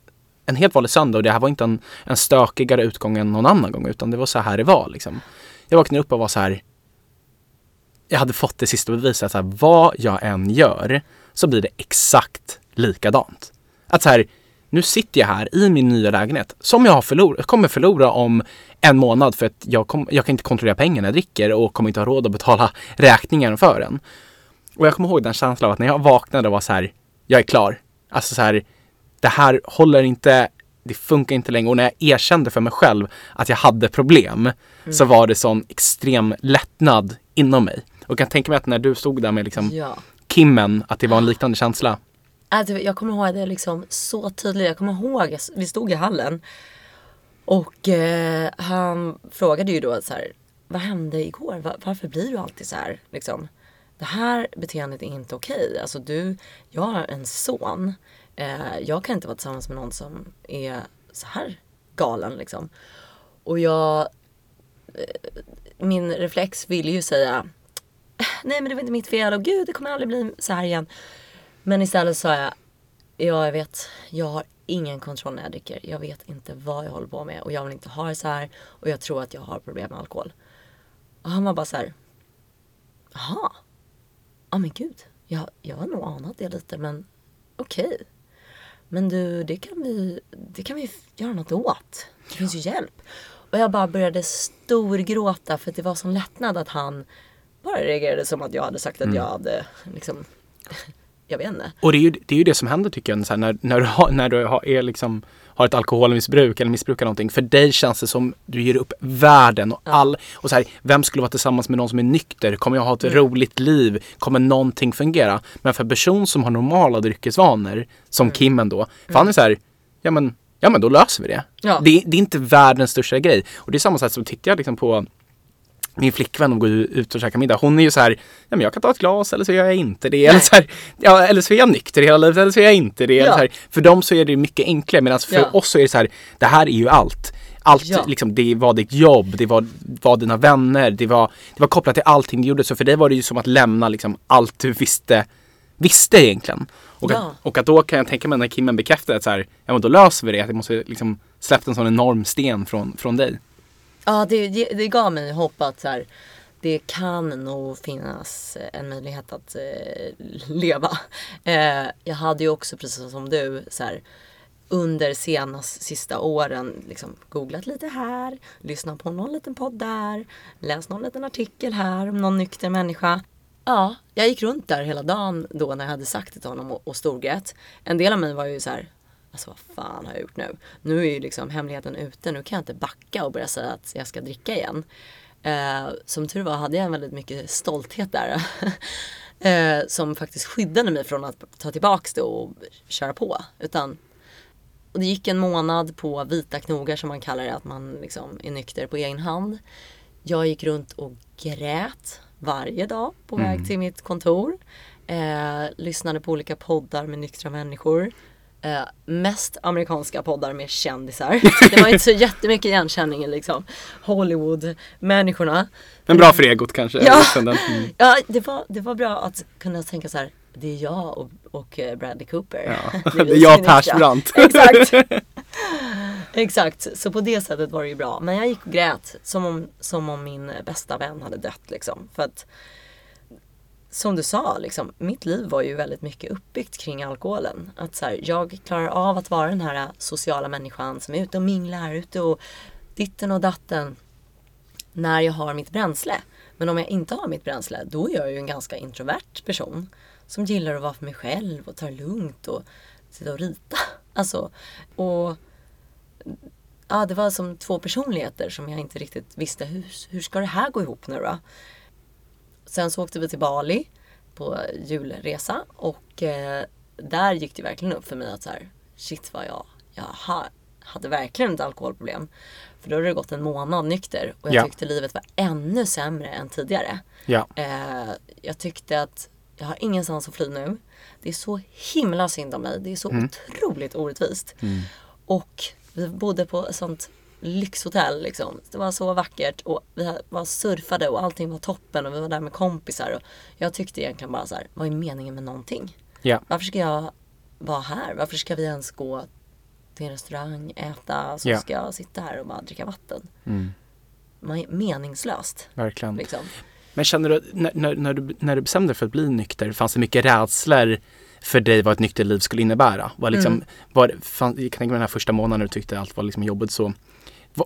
en helt vanlig söndag och det här var inte en, en stökigare utgång än någon annan gång utan det var så här det var liksom. Jag vaknade upp och var så här. Jag hade fått det sista beviset att så här, vad jag än gör så blir det exakt likadant. Att så här, nu sitter jag här i min nya lägenhet som jag har förlorat, kommer förlora om en månad för att jag, kom, jag kan inte kontrollera pengarna jag dricker och kommer inte ha råd att betala räkningen för den. Och jag kommer ihåg den känslan av att när jag vaknade och var så här, jag är klar. Alltså så här, det här håller inte, det funkar inte längre. Och när jag erkände för mig själv att jag hade problem så var det sån extrem lättnad inom mig. Och jag kan tänka mig att när du stod där med liksom Ja. Kimmen, att det var en liknande känsla. Alltså, jag kommer ihåg det liksom så tydligt. Jag kommer ihåg, vi stod i hallen. Och eh, han frågade ju då så här, vad hände igår? Var, varför blir du alltid så här? Liksom, det här beteendet är inte okej. Alltså du, jag har en son. Eh, jag kan inte vara tillsammans med någon som är så här galen liksom. Och jag, eh, min reflex ville ju säga, eh, nej men det var inte mitt fel och gud det kommer aldrig bli så här igen. Men istället sa jag, ja jag vet, jag har ingen kontroll när jag dricker. Jag vet inte vad jag håller på med och jag vill inte ha det så här och jag tror att jag har problem med alkohol. Och han var bara så här, jaha, ja men gud, jag, jag har nog anat det lite men okej. Men du, det kan vi, det kan vi göra något åt. Det finns ju hjälp. Och jag bara började storgråta för att det var sån lättnad att han bara reagerade som att jag hade sagt att jag hade liksom, jag vet inte. Och det är ju det, är ju det som händer tycker jag, här, när, när du, har, när du har, är liksom, har ett alkoholmissbruk eller missbrukar någonting. För dig känns det som du ger upp världen och all... Och så här, vem skulle vara tillsammans med någon som är nykter? Kommer jag ha ett roligt liv? Kommer någonting fungera? Men för en person som har normala dryckesvanor, som Kimmen då, för han är så här, ja men, ja men då löser vi det. Ja. Det, det är inte världens största grej. Och det är samma sätt som tittar jag liksom på min flickvän och går ut och käkar middag. Hon är ju så här, ja men jag kan ta ett glas eller så gör jag inte det. Eller så, här, ja, eller så är jag nykter hela livet eller så är jag inte det. Eller Ja. För dem så är det mycket enklare medan för Ja. oss så är det så här, det här är ju allt. Allt, Ja. liksom, det var ditt jobb, det var, var dina vänner, det var, det var kopplat till allting du gjorde. Så för dig var det ju som att lämna liksom, allt du visste, visste egentligen. Och, att, och att då kan jag tänka mig när Kimmen bekräftar att så här, ja men då löser vi det. Att det måste liksom släppt en sån enorm sten från, från dig. Ja, det, det det gav mig hopp att så här, det kan nog finnas eh, en möjlighet att eh, leva. Eh, jag hade ju också precis som du så här, under senast sista åren liksom googlat lite här, lyssnat på någon liten podd där, läst någon liten artikel här om någon nykter människa. Ja, jag gick runt där hela dagen då när jag hade sagt det till honom och, och storgrät. En del av mig var ju så här, alltså vad fan har jag gjort nu? Nu är ju liksom hemligheten ute, nu kan jag inte backa och börja säga att jag ska dricka igen. Eh, som tur var hade jag väldigt mycket stolthet där. eh, som faktiskt skyddade mig från att ta tillbaks det och köra på. Utan och det gick en månad på vita knogar som man kallar det, att man liksom är nykter på egen hand. Jag gick runt och grät varje dag på väg till mitt kontor. Eh, lyssnade på olika poddar med nyktra människor. Eh, mest amerikanska poddar med kändisar. Det var inte så jättemycket igenkänning liksom Hollywood-människorna. Men bra för egot kanske. Ja. Mm. Ja, det var, det var bra att kunna tänka så här. Det är jag och, och eh, Bradley Cooper. Ja. Det är jag nyktra. Persbrandt. Exakt. Exakt, så på det sättet var det ju bra. Men jag gick och grät som om, som om min bästa vän hade dött liksom. För att som du sa, liksom, mitt liv var ju väldigt mycket uppbyggt kring alkoholen. Att så här, jag klarar av att vara den här sociala människan som är ute och minglar, ute och ditten och datten när jag har mitt bränsle. Men om jag inte har mitt bränsle, då är jag ju en ganska introvert person. Som gillar att vara för mig själv och ta det lugnt och sitta och rita. Alltså, och ja, det var som två personligheter som jag inte riktigt visste hur, hur ska det här gå ihop nu då? Sen så åkte vi till Bali. på julresa och eh, där gick det verkligen upp för mig att så här, shit vad jag, jag ha, hade verkligen ett alkoholproblem. För då hade det gått en månad nykter och jag Ja. tyckte livet var ännu sämre än tidigare. Ja. Eh, jag tyckte att jag har ingenstans att fly nu. Det är så himla synd om mig. Det är så otroligt orättvist. Och vi bodde på ett sånt lyxhotell liksom. Det var så vackert och vi var surfade och allting var toppen och vi var där med kompisar. Och jag tyckte egentligen bara så här, vad är meningen med någonting? Ja. Varför ska jag vara här? Varför ska vi ens gå till en restaurang, äta, så Ja. ska jag sitta här och bara dricka vatten? Mm. Meningslöst. Verkligen. Liksom. Men känner du, när, när, du, när du bestämde dig för att bli nykter, fanns det mycket rädslor för dig vad ett nyktert liv skulle innebära? Var liksom, Mm. var, fan, jag kan tänka mig den här första månaden när du tyckte allt var liksom jobbigt så.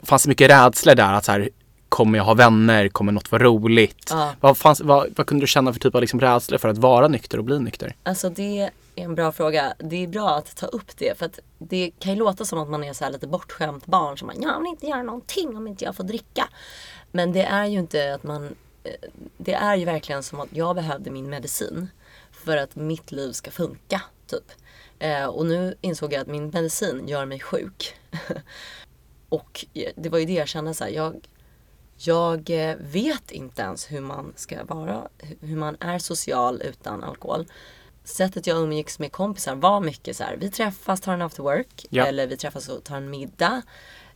Fanns det mycket rädslor där? Att så här, kommer jag ha vänner? Kommer något vara roligt? Ja. Vad, fanns, vad, vad kunde du känna för typ av liksom rädslor för att vara nykter och bli nykter? Alltså det är en bra fråga. Det är bra att ta upp det för att det kan ju låta som att man är så här lite bortskämt barn som bara, jag vill inte göra någonting om inte jag får dricka. Men det är ju inte att man, eh, det är ju verkligen som att jag behövde min medicin för att mitt liv ska funka. Typ. Eh, och nu insåg jag att min medicin gör mig sjuk. och det var ju det jag kände så här, jag, jag eh, vet inte ens hur man ska vara, hur man är social utan alkohol. Sättet jag umgicks med kompisar var mycket så här, vi träffas, tar en after work. Ja. Eller vi träffas och tar en middag.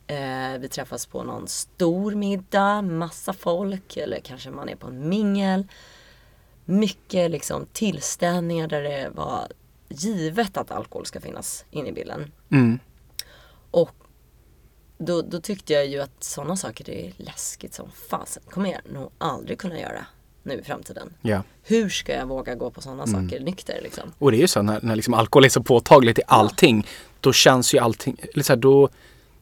Eh, vi träffas på någon stor middag, massa folk. Eller kanske man är på en mingel. Mycket liksom tillställningar där det var givet att alkohol ska finnas inne i bilden. Mm. Då, då tyckte jag ju att sådana saker det är läskigt som fasen. kommer jag nog aldrig kunna göra nu i framtiden. Ja. Hur ska jag våga gå på sådana Mm. saker nykter liksom? Och det är ju så när, när liksom alkohol är så påtagligt i allting. Då känns ju allting, här, då,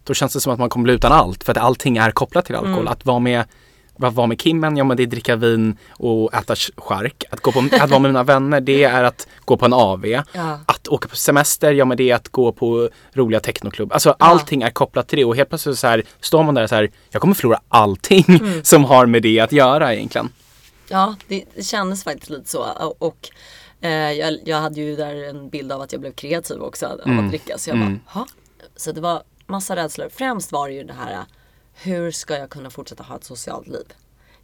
då känns det som att man kommer bli utan allt. För att allting är kopplat till alkohol. Mm. Att vara med att vara med Kimmen, ja men det är dricka vin och äta chark. Att, gå på, att vara med mina vänner, det är att gå på en AV. Ja. Att åka på semester, ja men det är att gå på roliga technoklubb. Alltså allting är kopplat till det och helt plötsligt så här står man där så här, jag kommer förlora allting Mm. som har med det att göra egentligen. Ja, det, det kändes faktiskt lite så. Och, och eh, jag, jag hade ju där en bild av att jag blev kreativ också av Mm. att dricka. Så jag Mm. bara, ha? Så det var massa rädslor. Främst var det ju det här, hur ska jag kunna fortsätta ha ett socialt liv?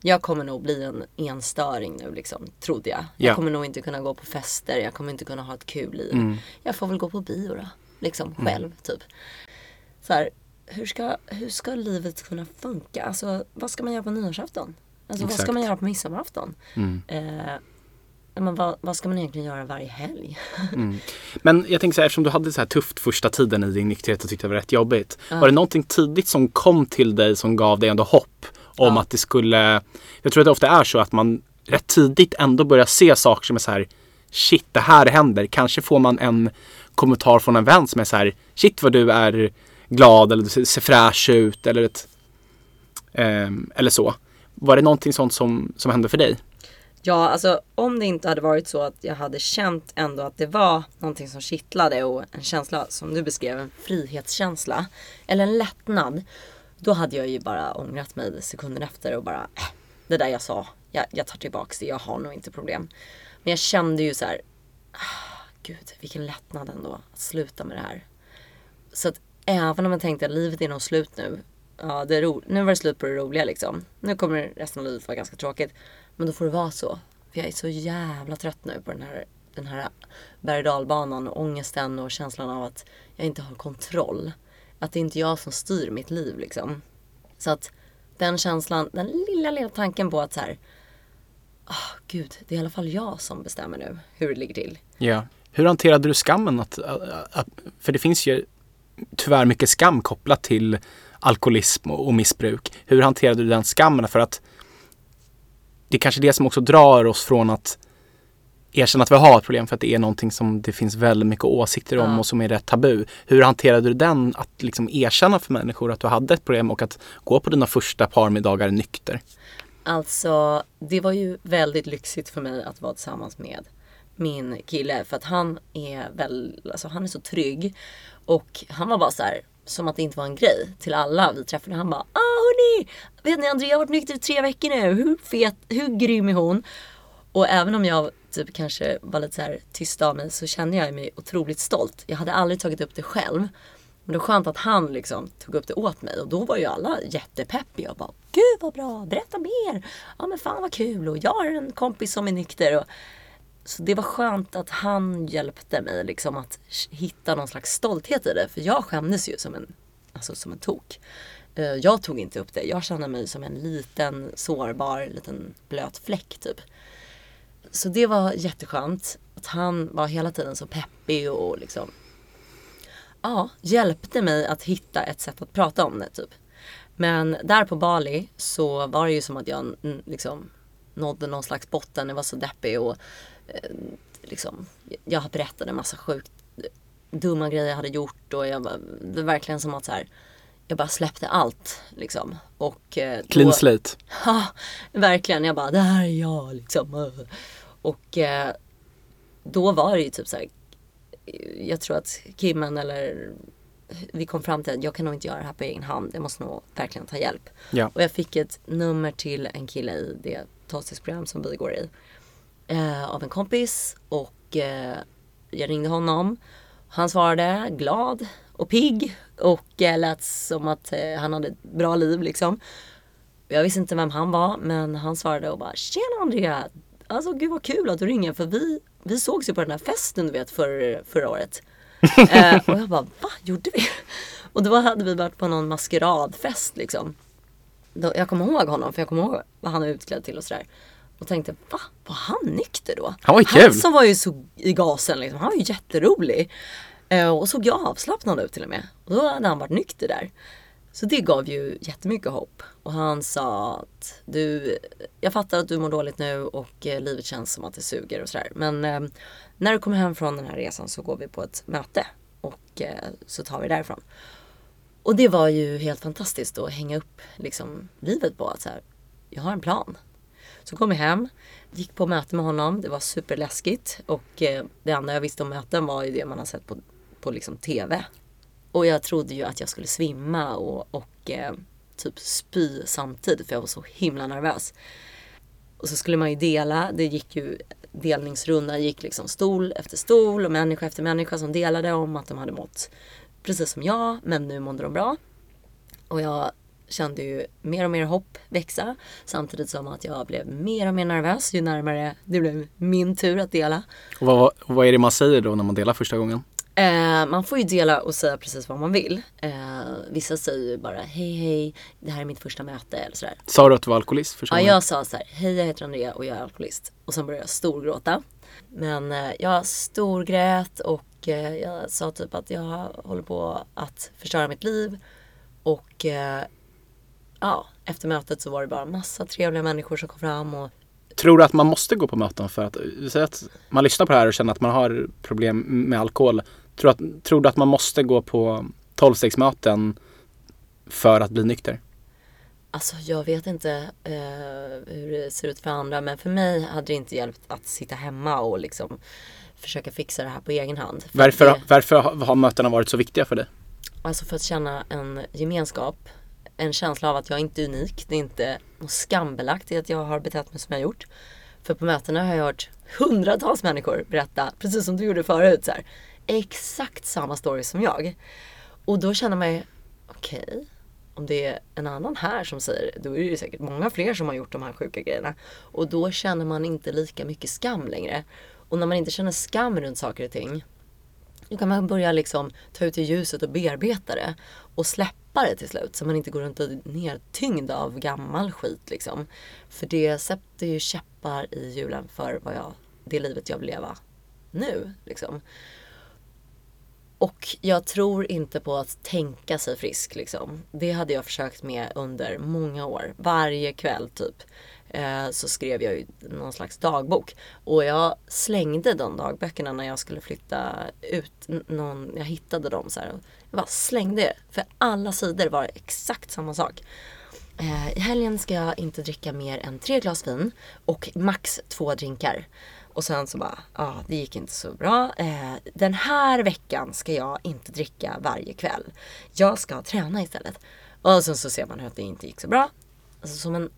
Jag kommer nog bli en enstöring nu liksom, trodde jag. Jag Ja. kommer nog inte kunna gå på fester, jag kommer inte kunna ha ett kul liv. Mm. Jag får väl gå på bio då, liksom själv typ. Så här, hur ska, hur ska livet kunna funka? Alltså vad ska man göra på nyårsafton? Alltså vad ska Exakt. man göra på midsommarafton? Mm. Eh, men vad, vad ska man egentligen göra varje helg? Men jag tänker så här, eftersom du hade så här tufft första tiden i din nykterhet och tyckte det var rätt jobbigt. Var det någonting tidigt som kom till dig som gav dig ändå hopp om Ja. att det skulle... Jag tror att det ofta är så att man rätt tidigt ändå börjar se saker som är så här Shit, det här händer. Kanske får man en kommentar från en vän som är så här Shit vad du är glad eller du ser- fräsch ut eller ett... ehm, eller så. Var det någonting sånt som, som hände för dig? Ja, alltså om det inte hade varit så att jag hade känt ändå att det var någonting som kittlade och en känsla som du beskrev, en frihetskänsla eller en lättnad. Då hade jag ju bara ångrat mig sekunden efter och bara, äh, det där jag sa, jag, jag tar tillbaks det, jag har nog inte problem. Men jag kände ju så här, ah, gud vilken lättnad ändå att sluta med det här. Så att även om jag tänkte att livet är nog slut nu. Ja, det är ro- nu var det slut på det roliga liksom. Nu kommer resten av livet vara ganska tråkigt. Men då får det vara så. För jag är så jävla trött nu på den här, den här berg och dalbanan och ångesten och känslan av att jag inte har kontroll. Att det är inte jag som styr mitt liv liksom. Så att den känslan, den lilla, lilla tanken på att så här, oh, gud, det är i alla fall jag som bestämmer nu hur det ligger till. Ja. Hur hanterade du skammen? Att, att, för det finns ju tyvärr mycket skam kopplat till alkoholism och, och missbruk. Hur hanterade du den skammen? För att det är kanske det som också drar oss från att erkänna att vi har ett problem för att det är någonting som det finns väldigt mycket åsikter om Ja. och som är rätt tabu. Hur hanterade du den att liksom erkänna för människor att du hade ett problem och att gå på dina första parmiddagar nykter? Alltså, det var ju väldigt lyxigt för mig att vara tillsammans med min kille. För att han är väl, alltså han är så trygg. Och han var bara så här, som att det inte var en grej till alla vi träffade. Han bara, ah hörni, vet ni Andrea har varit nykter i tre veckor nu. Hur fet, hur grym är hon? Och även om jag typ kanske var lite så här tyst av mig så kände jag mig otroligt stolt. Jag hade aldrig tagit upp det själv. Men det var skönt att han liksom tog upp det åt mig och då var ju alla jättepeppiga och bara Gud vad bra, berätta mer! Ja men fan vad kul och jag har en kompis som är nykter. Och... Så det var skönt att han hjälpte mig liksom att hitta någon slags stolthet i det. För jag skämdes ju som en, alltså som en tok. Eh, jag tog inte upp det. Jag kände mig som en liten sårbar liten blöt fläck typ. Så det var jätteskönt. Att han var hela tiden så peppig och liksom ja, hjälpte mig att hitta ett sätt att prata om det typ. Men där på Bali så var det ju som att jag liksom nådde någon slags botten. Jag var så deppig och liksom, jag berättade en massa sjukt dumma grejer jag hade gjort och jag, det var verkligen som att så här, jag bara släppte allt liksom. Och, eh, Clean slate. Ja, verkligen. Jag bara, det här är jag liksom. Och eh, då var det ju typ så här, jag tror att Kimmen eller vi kom fram till att jag kan nog inte göra det här på egen hand. Jag måste nog verkligen ta hjälp. Ja. Och jag fick ett nummer till en kille i det talsprogram som vi går i. Eh, av en kompis och eh, jag ringde honom. Han svarade glad och pigg och eh, lät som att eh, han hade ett bra liv liksom. Jag visste inte vem han var men han svarade och bara Tjena Andrea! Alltså gud vad kul att du ringer för vi, vi sågs ju på den här festen du vet för, förra året. eh, och jag bara va? Gjorde vi? Och då hade vi varit på någon maskeradfest liksom. Då, jag kommer ihåg honom för jag kommer ihåg vad han är utklädd till och sådär. Och tänkte va? Var han nykter då? Han var kul! Han som var ju så i gasen liksom. Han var ju jätterolig. Eh, och såg jag avslappnad ut till och med. Och då hade han varit nykter där. Så det gav ju jättemycket hopp. Och han sa att du, jag fattar att du mår dåligt nu och eh, livet känns som att det suger och sådär. Men eh, när du kommer hem från den här resan så går vi på ett möte och eh, så tar vi därifrån. Och det var ju helt fantastiskt att hänga upp liksom livet på att så här, jag har en plan. Så kom jag hem, gick på möte med honom, det var superläskigt och eh, det enda jag visste om möten var ju det man har sett på, på liksom TV. Och jag trodde ju att jag skulle svimma och, och eh, typ spy samtidigt för jag var så himla nervös. Och så skulle man ju dela, det gick ju delningsrundan gick liksom stol efter stol och människa efter människa som delade om att de hade mått precis som jag men nu mådde de bra. Och jag kände ju mer och mer hopp växa samtidigt som att jag blev mer och mer nervös ju närmare det blev min tur att dela. Och vad, vad är det man säger då när man delar första gången? Eh, man får ju dela och säga precis vad man vill. Eh, vissa säger ju bara hej hej, det här är mitt första möte eller sådär. Sa du att du var alkoholist första Ja, gången? jag sa så här, hej jag heter Andrea och jag är alkoholist. Och sen började jag storgråta. Men eh, jag storgrät och eh, jag sa typ att jag håller på att förstöra mitt liv. Och eh, ja, efter mötet så var det bara massa trevliga människor som kom fram och Tror du att man måste gå på möten för att, säg att man lyssnar på det här och känner att man har problem med alkohol. Tror, att, tror du att man måste gå på tolvstegsmöten för att bli nykter? Alltså jag vet inte eh, hur det ser ut för andra men för mig hade det inte hjälpt att sitta hemma och liksom försöka fixa det här på egen hand. För Varför, det, varför har har mötena varit så viktiga för dig? Alltså för att känna en gemenskap, en känsla av att jag inte är unik. Det är inte något skambelagt i att jag har betett mig som jag har gjort. För på mötena har jag hört hundratals människor berätta, precis som du gjorde förut, så här, exakt samma story som jag. Och då känner man ju, okej, om det är en annan här som säger det, då är det ju säkert många fler som har gjort de här sjuka grejerna. Och då känner man inte lika mycket skam längre. Och när man inte känner skam runt saker och ting, då kan man börja liksom ta ut i ljuset och bearbeta det. Och släppa det till slut. Så man inte går runt och är nedtyngd av gammal skit liksom. För det sätter ju käppar i hjulen för vad jag, det livet jag vill leva nu. Liksom. Och jag tror inte på att tänka sig frisk liksom. Det hade jag försökt med under många år. Varje kväll typ. Eh, så skrev jag ju någon slags dagbok. Och jag slängde de dagböckerna när jag skulle flytta ut. Någon, jag hittade dem så här. Jag bara slängde det. För alla sidor var exakt samma sak. Eh, I helgen ska jag inte dricka mer än tre glas vin och max två drinkar. Och sen så bara, ja det gick inte så bra. Eh, den här veckan ska jag inte dricka varje kväll. Jag ska träna istället. Och sen så ser man hur att det inte gick så bra. Alltså som en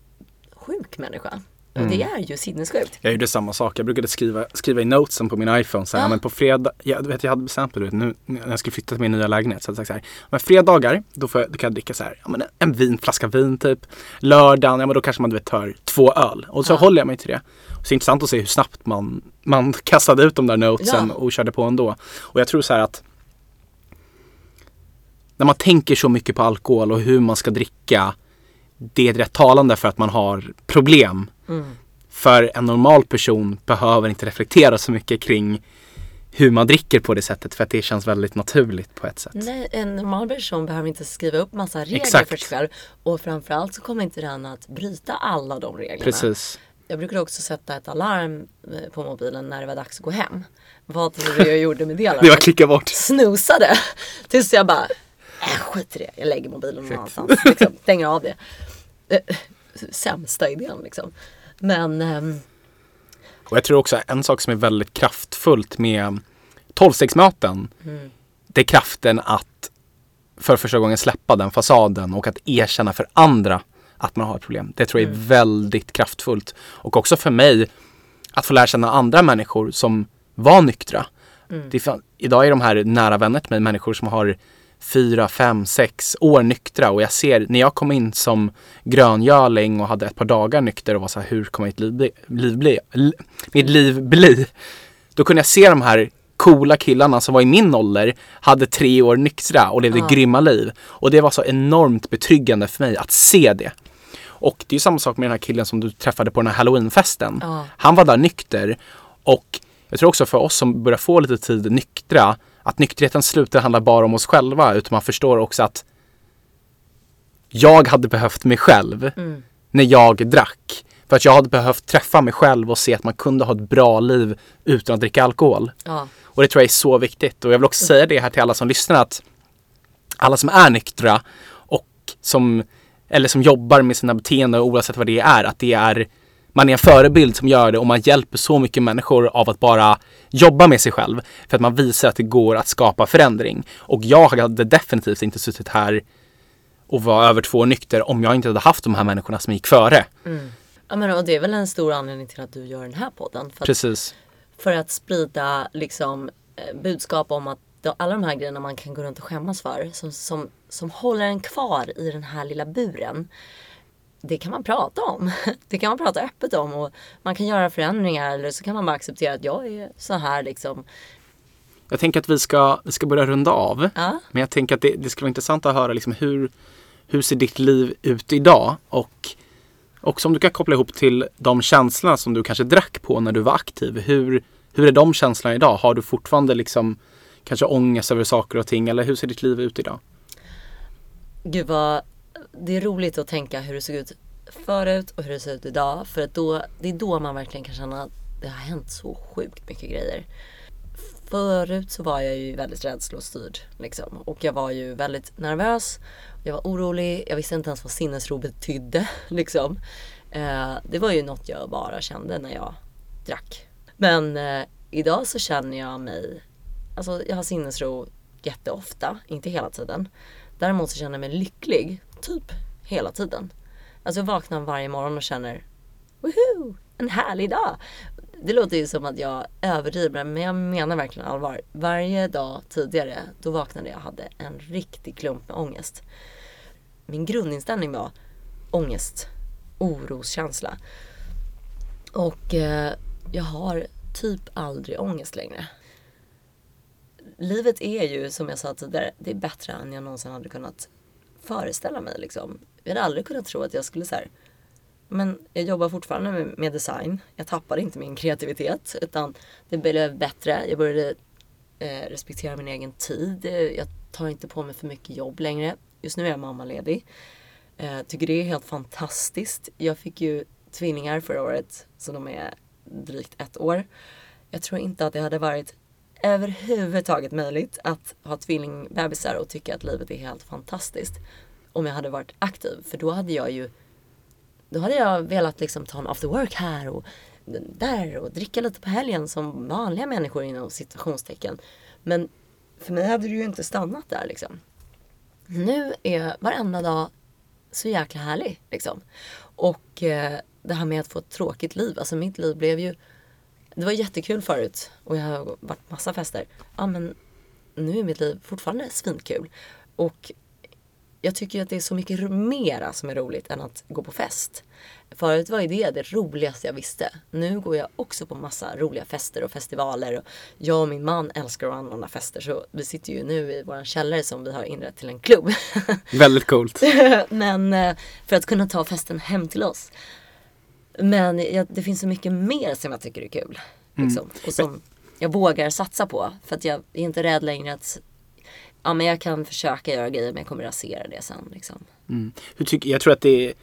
sjuk människa. Och det är ju sinnessjukt. Jag gjorde samma sak. Jag brukade skriva, skriva i notesen på min iPhone så här, Ja. men på fredag, jag, vet, jag hade bestämt mig nu när jag skulle flytta till min nya lägenhet. Så jag sagt så här, men fredagar då, jag, då kan jag dricka så här, ja, men en vin, flaska vin typ. Lördagen, ja men då kanske man du vet, tar två öl. Och så Ja. håller jag mig till det. Och så är intressant att se hur snabbt man, man kastade ut de där notesen Ja. och körde på ändå. Och jag tror så här att när man tänker så mycket på alkohol och hur man ska dricka, det är rätt talande för att man har problem. Mm. För en normal person behöver inte reflektera så mycket kring hur man dricker på det sättet för att det känns väldigt naturligt på ett sätt. Nej, en normal person behöver inte skriva upp massa regler Exakt. för sig själv. Och framförallt så kommer inte den att bryta alla de reglerna. Precis. Jag brukar också sätta ett alarm eh, på mobilen när det var dags att gå hem. Vad tror du jag gjorde med det alarmet? klicka bort. Snosade. Tills jag bara, äh, skit i det. Jag lägger mobilen någon annanstans. Liksom, stänger av det. Eh, Sämsta idén liksom. Men ehm, Och jag tror också en sak som är väldigt kraftfullt med tolvstegsmöten. Det är kraften att för första gången släppa den fasaden och att erkänna för andra att man har ett problem. Det tror jag är väldigt kraftfullt. Och också för mig att få lära känna andra människor som var nyktra. Det är fan, idag är de här nära vänner till mig människor som har fyra, fem, sex år nyktra och jag ser när jag kom in som gröngöling och hade ett par dagar nykter och var så här, hur kommer mitt liv bli? Liv bli li, mitt liv bli? Då kunde jag se de här coola killarna som var i min ålder, hade tre år nyktra och levde Ja. grymma liv. Och det var så enormt betryggande för mig att se det. Och det är samma sak med den här killen som du träffade på den här halloweenfesten. Ja. Han var där nykter och jag tror också för oss som börjar få lite tid nyktra att nykterheten slutar handla bara om oss själva utan man förstår också att jag hade behövt mig själv Mm. när jag drack. För att jag hade behövt träffa mig själv och se att man kunde ha ett bra liv utan att dricka alkohol. ja. Och det tror jag är så viktigt. Och jag vill också säga det här till alla som lyssnar att alla som är nyktra och som, eller som jobbar med sina beteenden oavsett vad det är, att det är man är en förebild som gör det och man hjälper så mycket människor av att bara jobba med sig själv. För att man visar att det går att skapa förändring. Och jag hade definitivt inte suttit här och var över två nykter om jag inte hade haft de här människorna som gick före. ja men och det är väl en stor anledning till att du gör den här podden. För att Precis. för att sprida liksom, eh, budskap om att alla de här grejerna man kan gå runt och skämmas för som, som, som håller en kvar i den här lilla buren. Det kan man prata om. Det kan man prata öppet om och man kan göra förändringar eller så kan man bara acceptera att jag är så här liksom. Jag tänker att vi ska, vi ska börja runda av. Ja, Men jag tänker att det, det skulle vara intressant att höra liksom hur, hur ser ditt liv ut idag? Och också om du kan koppla ihop till de känslorna som du kanske drack på när du var aktiv. Hur, hur är de känslorna idag? Har du fortfarande liksom kanske ångest över saker och ting? Eller hur ser ditt liv ut idag? gud vad det är roligt att tänka hur det såg ut förut och hur det ser ut idag. För att då, det är då man verkligen kan känna att det har hänt så sjukt mycket grejer. Förut så var jag ju väldigt rädslostyrd liksom. Och jag var ju väldigt nervös. Jag var orolig. Jag visste inte ens vad sinnesro betydde liksom. Eh, det var ju något jag bara kände när jag drack. Men eh, idag så känner jag mig, alltså jag har sinnesro jätteofta, inte hela tiden. Däremot så känner jag mig lycklig, typ hela tiden. Alltså jag vaknar varje morgon och känner Woho! En härlig dag! Det låter ju som att jag överdriver men jag menar verkligen allvar. Varje dag tidigare då vaknade jag och hade en riktig klump med ångest. Min grundinställning var ångest, oroskänsla. Och eh, jag har typ aldrig ångest längre. Livet är ju som jag sa tidigare, det är bättre än jag någonsin hade kunnat föreställa mig. Liksom. Jag hade aldrig kunnat tro att jag skulle så här, men jag jobbar fortfarande med, med design. Jag tappade inte min kreativitet utan det blev bättre. Jag började eh, respektera min egen tid. Jag tar inte på mig för mycket jobb längre. Just nu är jag mammaledig. Eh, tycker det är helt fantastiskt. Jag fick ju tvillingar förra året så de är drygt ett år. Jag tror inte att det hade varit överhuvudtaget möjligt att ha tvillingbebisar och tycka att livet är helt fantastiskt om jag hade varit aktiv. För då hade jag ju då hade jag velat liksom ta en after work här och där och dricka lite på helgen som vanliga människor inom situationstecken. Men för mig hade det ju inte stannat där liksom. Nu är varenda dag så jäkla härlig liksom. Och eh, det här med att få ett tråkigt liv. Alltså mitt liv blev ju det var jättekul förut och jag har varit massa fester. Ja men nu är mitt liv fortfarande svinkul. Och jag tycker att det är så mycket mera som är roligt än att gå på fest. Förut var det det roligaste jag visste. Nu går jag också på massa roliga fester och festivaler. Och jag och min man älskar att anordna fester så vi sitter ju nu i vår källare som vi har inrett till en klubb. Väldigt coolt. Men eh, för att kunna ta festen hem till oss. Men jag, det finns så mycket mer som jag tycker är kul. Liksom, mm. Och som jag vågar satsa på. För att jag är inte rädd längre att ja, men jag kan försöka göra grejer men jag kommer rasera det sen. Liksom. Mm. Jag tror att det är,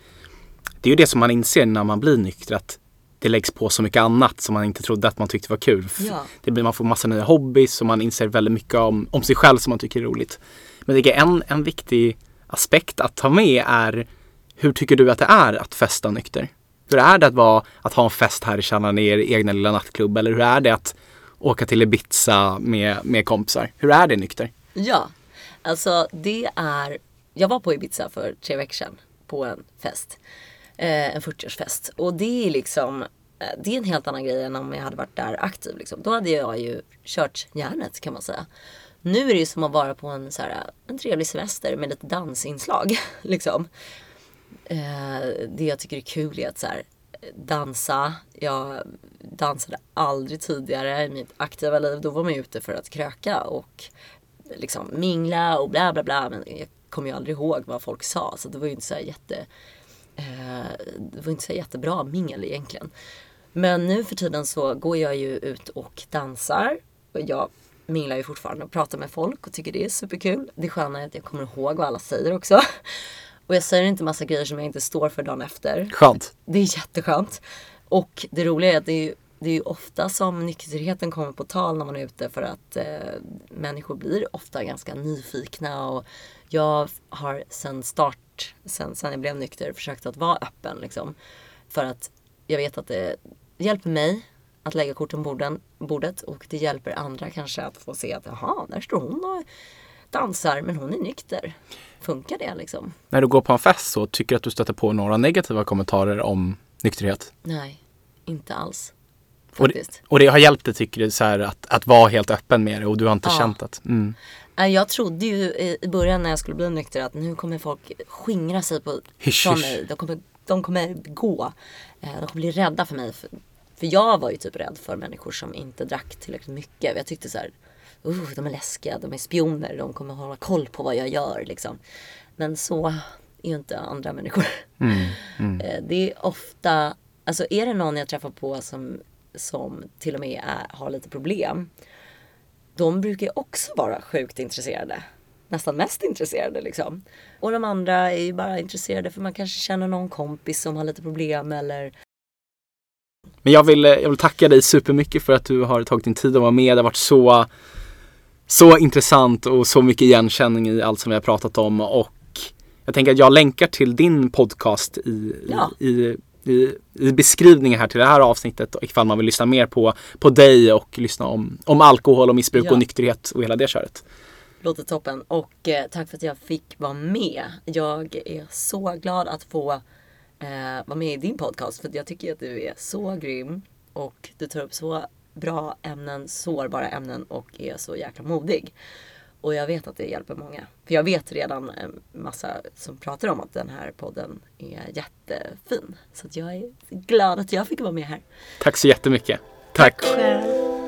det är ju det som man inser när man blir nykter. Att det läggs på så mycket annat som man inte trodde att man tyckte var kul. Ja. Det blir, man får massa nya hobbys och man inser väldigt mycket om, om sig själv som man tycker är roligt. Men det är en, en viktig aspekt att ta med är hur tycker du att det är att festa nykter? Hur är det att, vara, att ha en fest här i Tjärnan, i er egna lilla nattklubb? Eller hur är det att åka till Ibiza med, med kompisar? Hur är det nykter? Ja, alltså det är... Jag var på Ibiza för tre veckor sedan på en fest. Eh, en 40-årsfest. Och det är liksom... Eh, det är en helt annan grej än om jag hade varit där aktiv. Liksom. Då hade jag ju kört järnet kan man säga. Nu är det ju som att vara på en, så här, en trevlig semester med lite dansinslag. liksom. Eh, det jag tycker är kul är att så här, dansa. Jag dansade aldrig tidigare i mitt aktiva liv. Då var man ute för att kröka och liksom mingla och bla bla bla. Men jag kommer ju aldrig ihåg vad folk sa. Så det var ju inte så jätte... Eh, det var inte så jättebra mingel egentligen. Men nu för tiden så går jag ju ut och dansar. Och jag minglar ju fortfarande och pratar med folk och tycker det är superkul. Det sköna är att jag kommer ihåg vad alla säger också. Och jag säger inte massa grejer som jag inte står för dagen efter. Skönt. Det är jätteskönt. Och det roliga är att det är, det är ju ofta som nykterheten kommer på tal när man är ute för att eh, människor blir ofta ganska nyfikna och jag har sen start, sen, sen jag blev nykter, försökt att vara öppen liksom. För att jag vet att det hjälper mig att lägga korten på bordet och det hjälper andra kanske att få se att jaha, där står hon och dansar men hon är nykter. Funkar det liksom? När du går på en fest så tycker du att du stöter på några negativa kommentarer om nykterhet? Nej, inte alls. Och det, och det, har hjälpt dig tycker du så här, att, att vara helt öppen med det och du har inte ja. känt att mm. Jag trodde ju i början när jag skulle bli nykter att nu kommer folk skingra sig på, hysch, från mig. De kommer, de kommer gå. Eh, de kommer bli rädda för mig. För, för jag var ju typ rädd för människor som inte drack tillräckligt mycket. Jag tyckte så här, uh, de är läskiga, de är spioner, de kommer hålla koll på vad jag gör liksom. Men så är ju inte andra människor. Mm, mm. Eh, det är ofta, alltså är det någon jag träffar på som, som till och med är, har lite problem. De brukar ju också vara sjukt intresserade. Nästan mest intresserade liksom. Och de andra är ju bara intresserade för man kanske känner någon kompis som har lite problem eller men jag vill, jag vill tacka dig supermycket för att du har tagit din tid att vara med. Det har varit så så intressant och så mycket igenkänning i allt som vi har pratat om och jag tänker att jag länkar till din podcast i, ja. i, i, i, beskrivningen här till det här avsnittet ifall man vill lyssna mer på, på dig och lyssna om, om alkohol och missbruk ja. och nykterhet och hela det köret. Låter toppen och eh, tack för att jag fick vara med. Jag är så glad att få eh, vara med i din podcast för jag tycker att du är så grym och du tar upp så bra ämnen, sårbara ämnen och är så jäkla modig. Och jag vet att det hjälper många. För jag vet redan en massa som pratar om att den här podden är jättefin. Så att jag är glad att jag fick vara med här. Tack så jättemycket. Tack. Tack själv.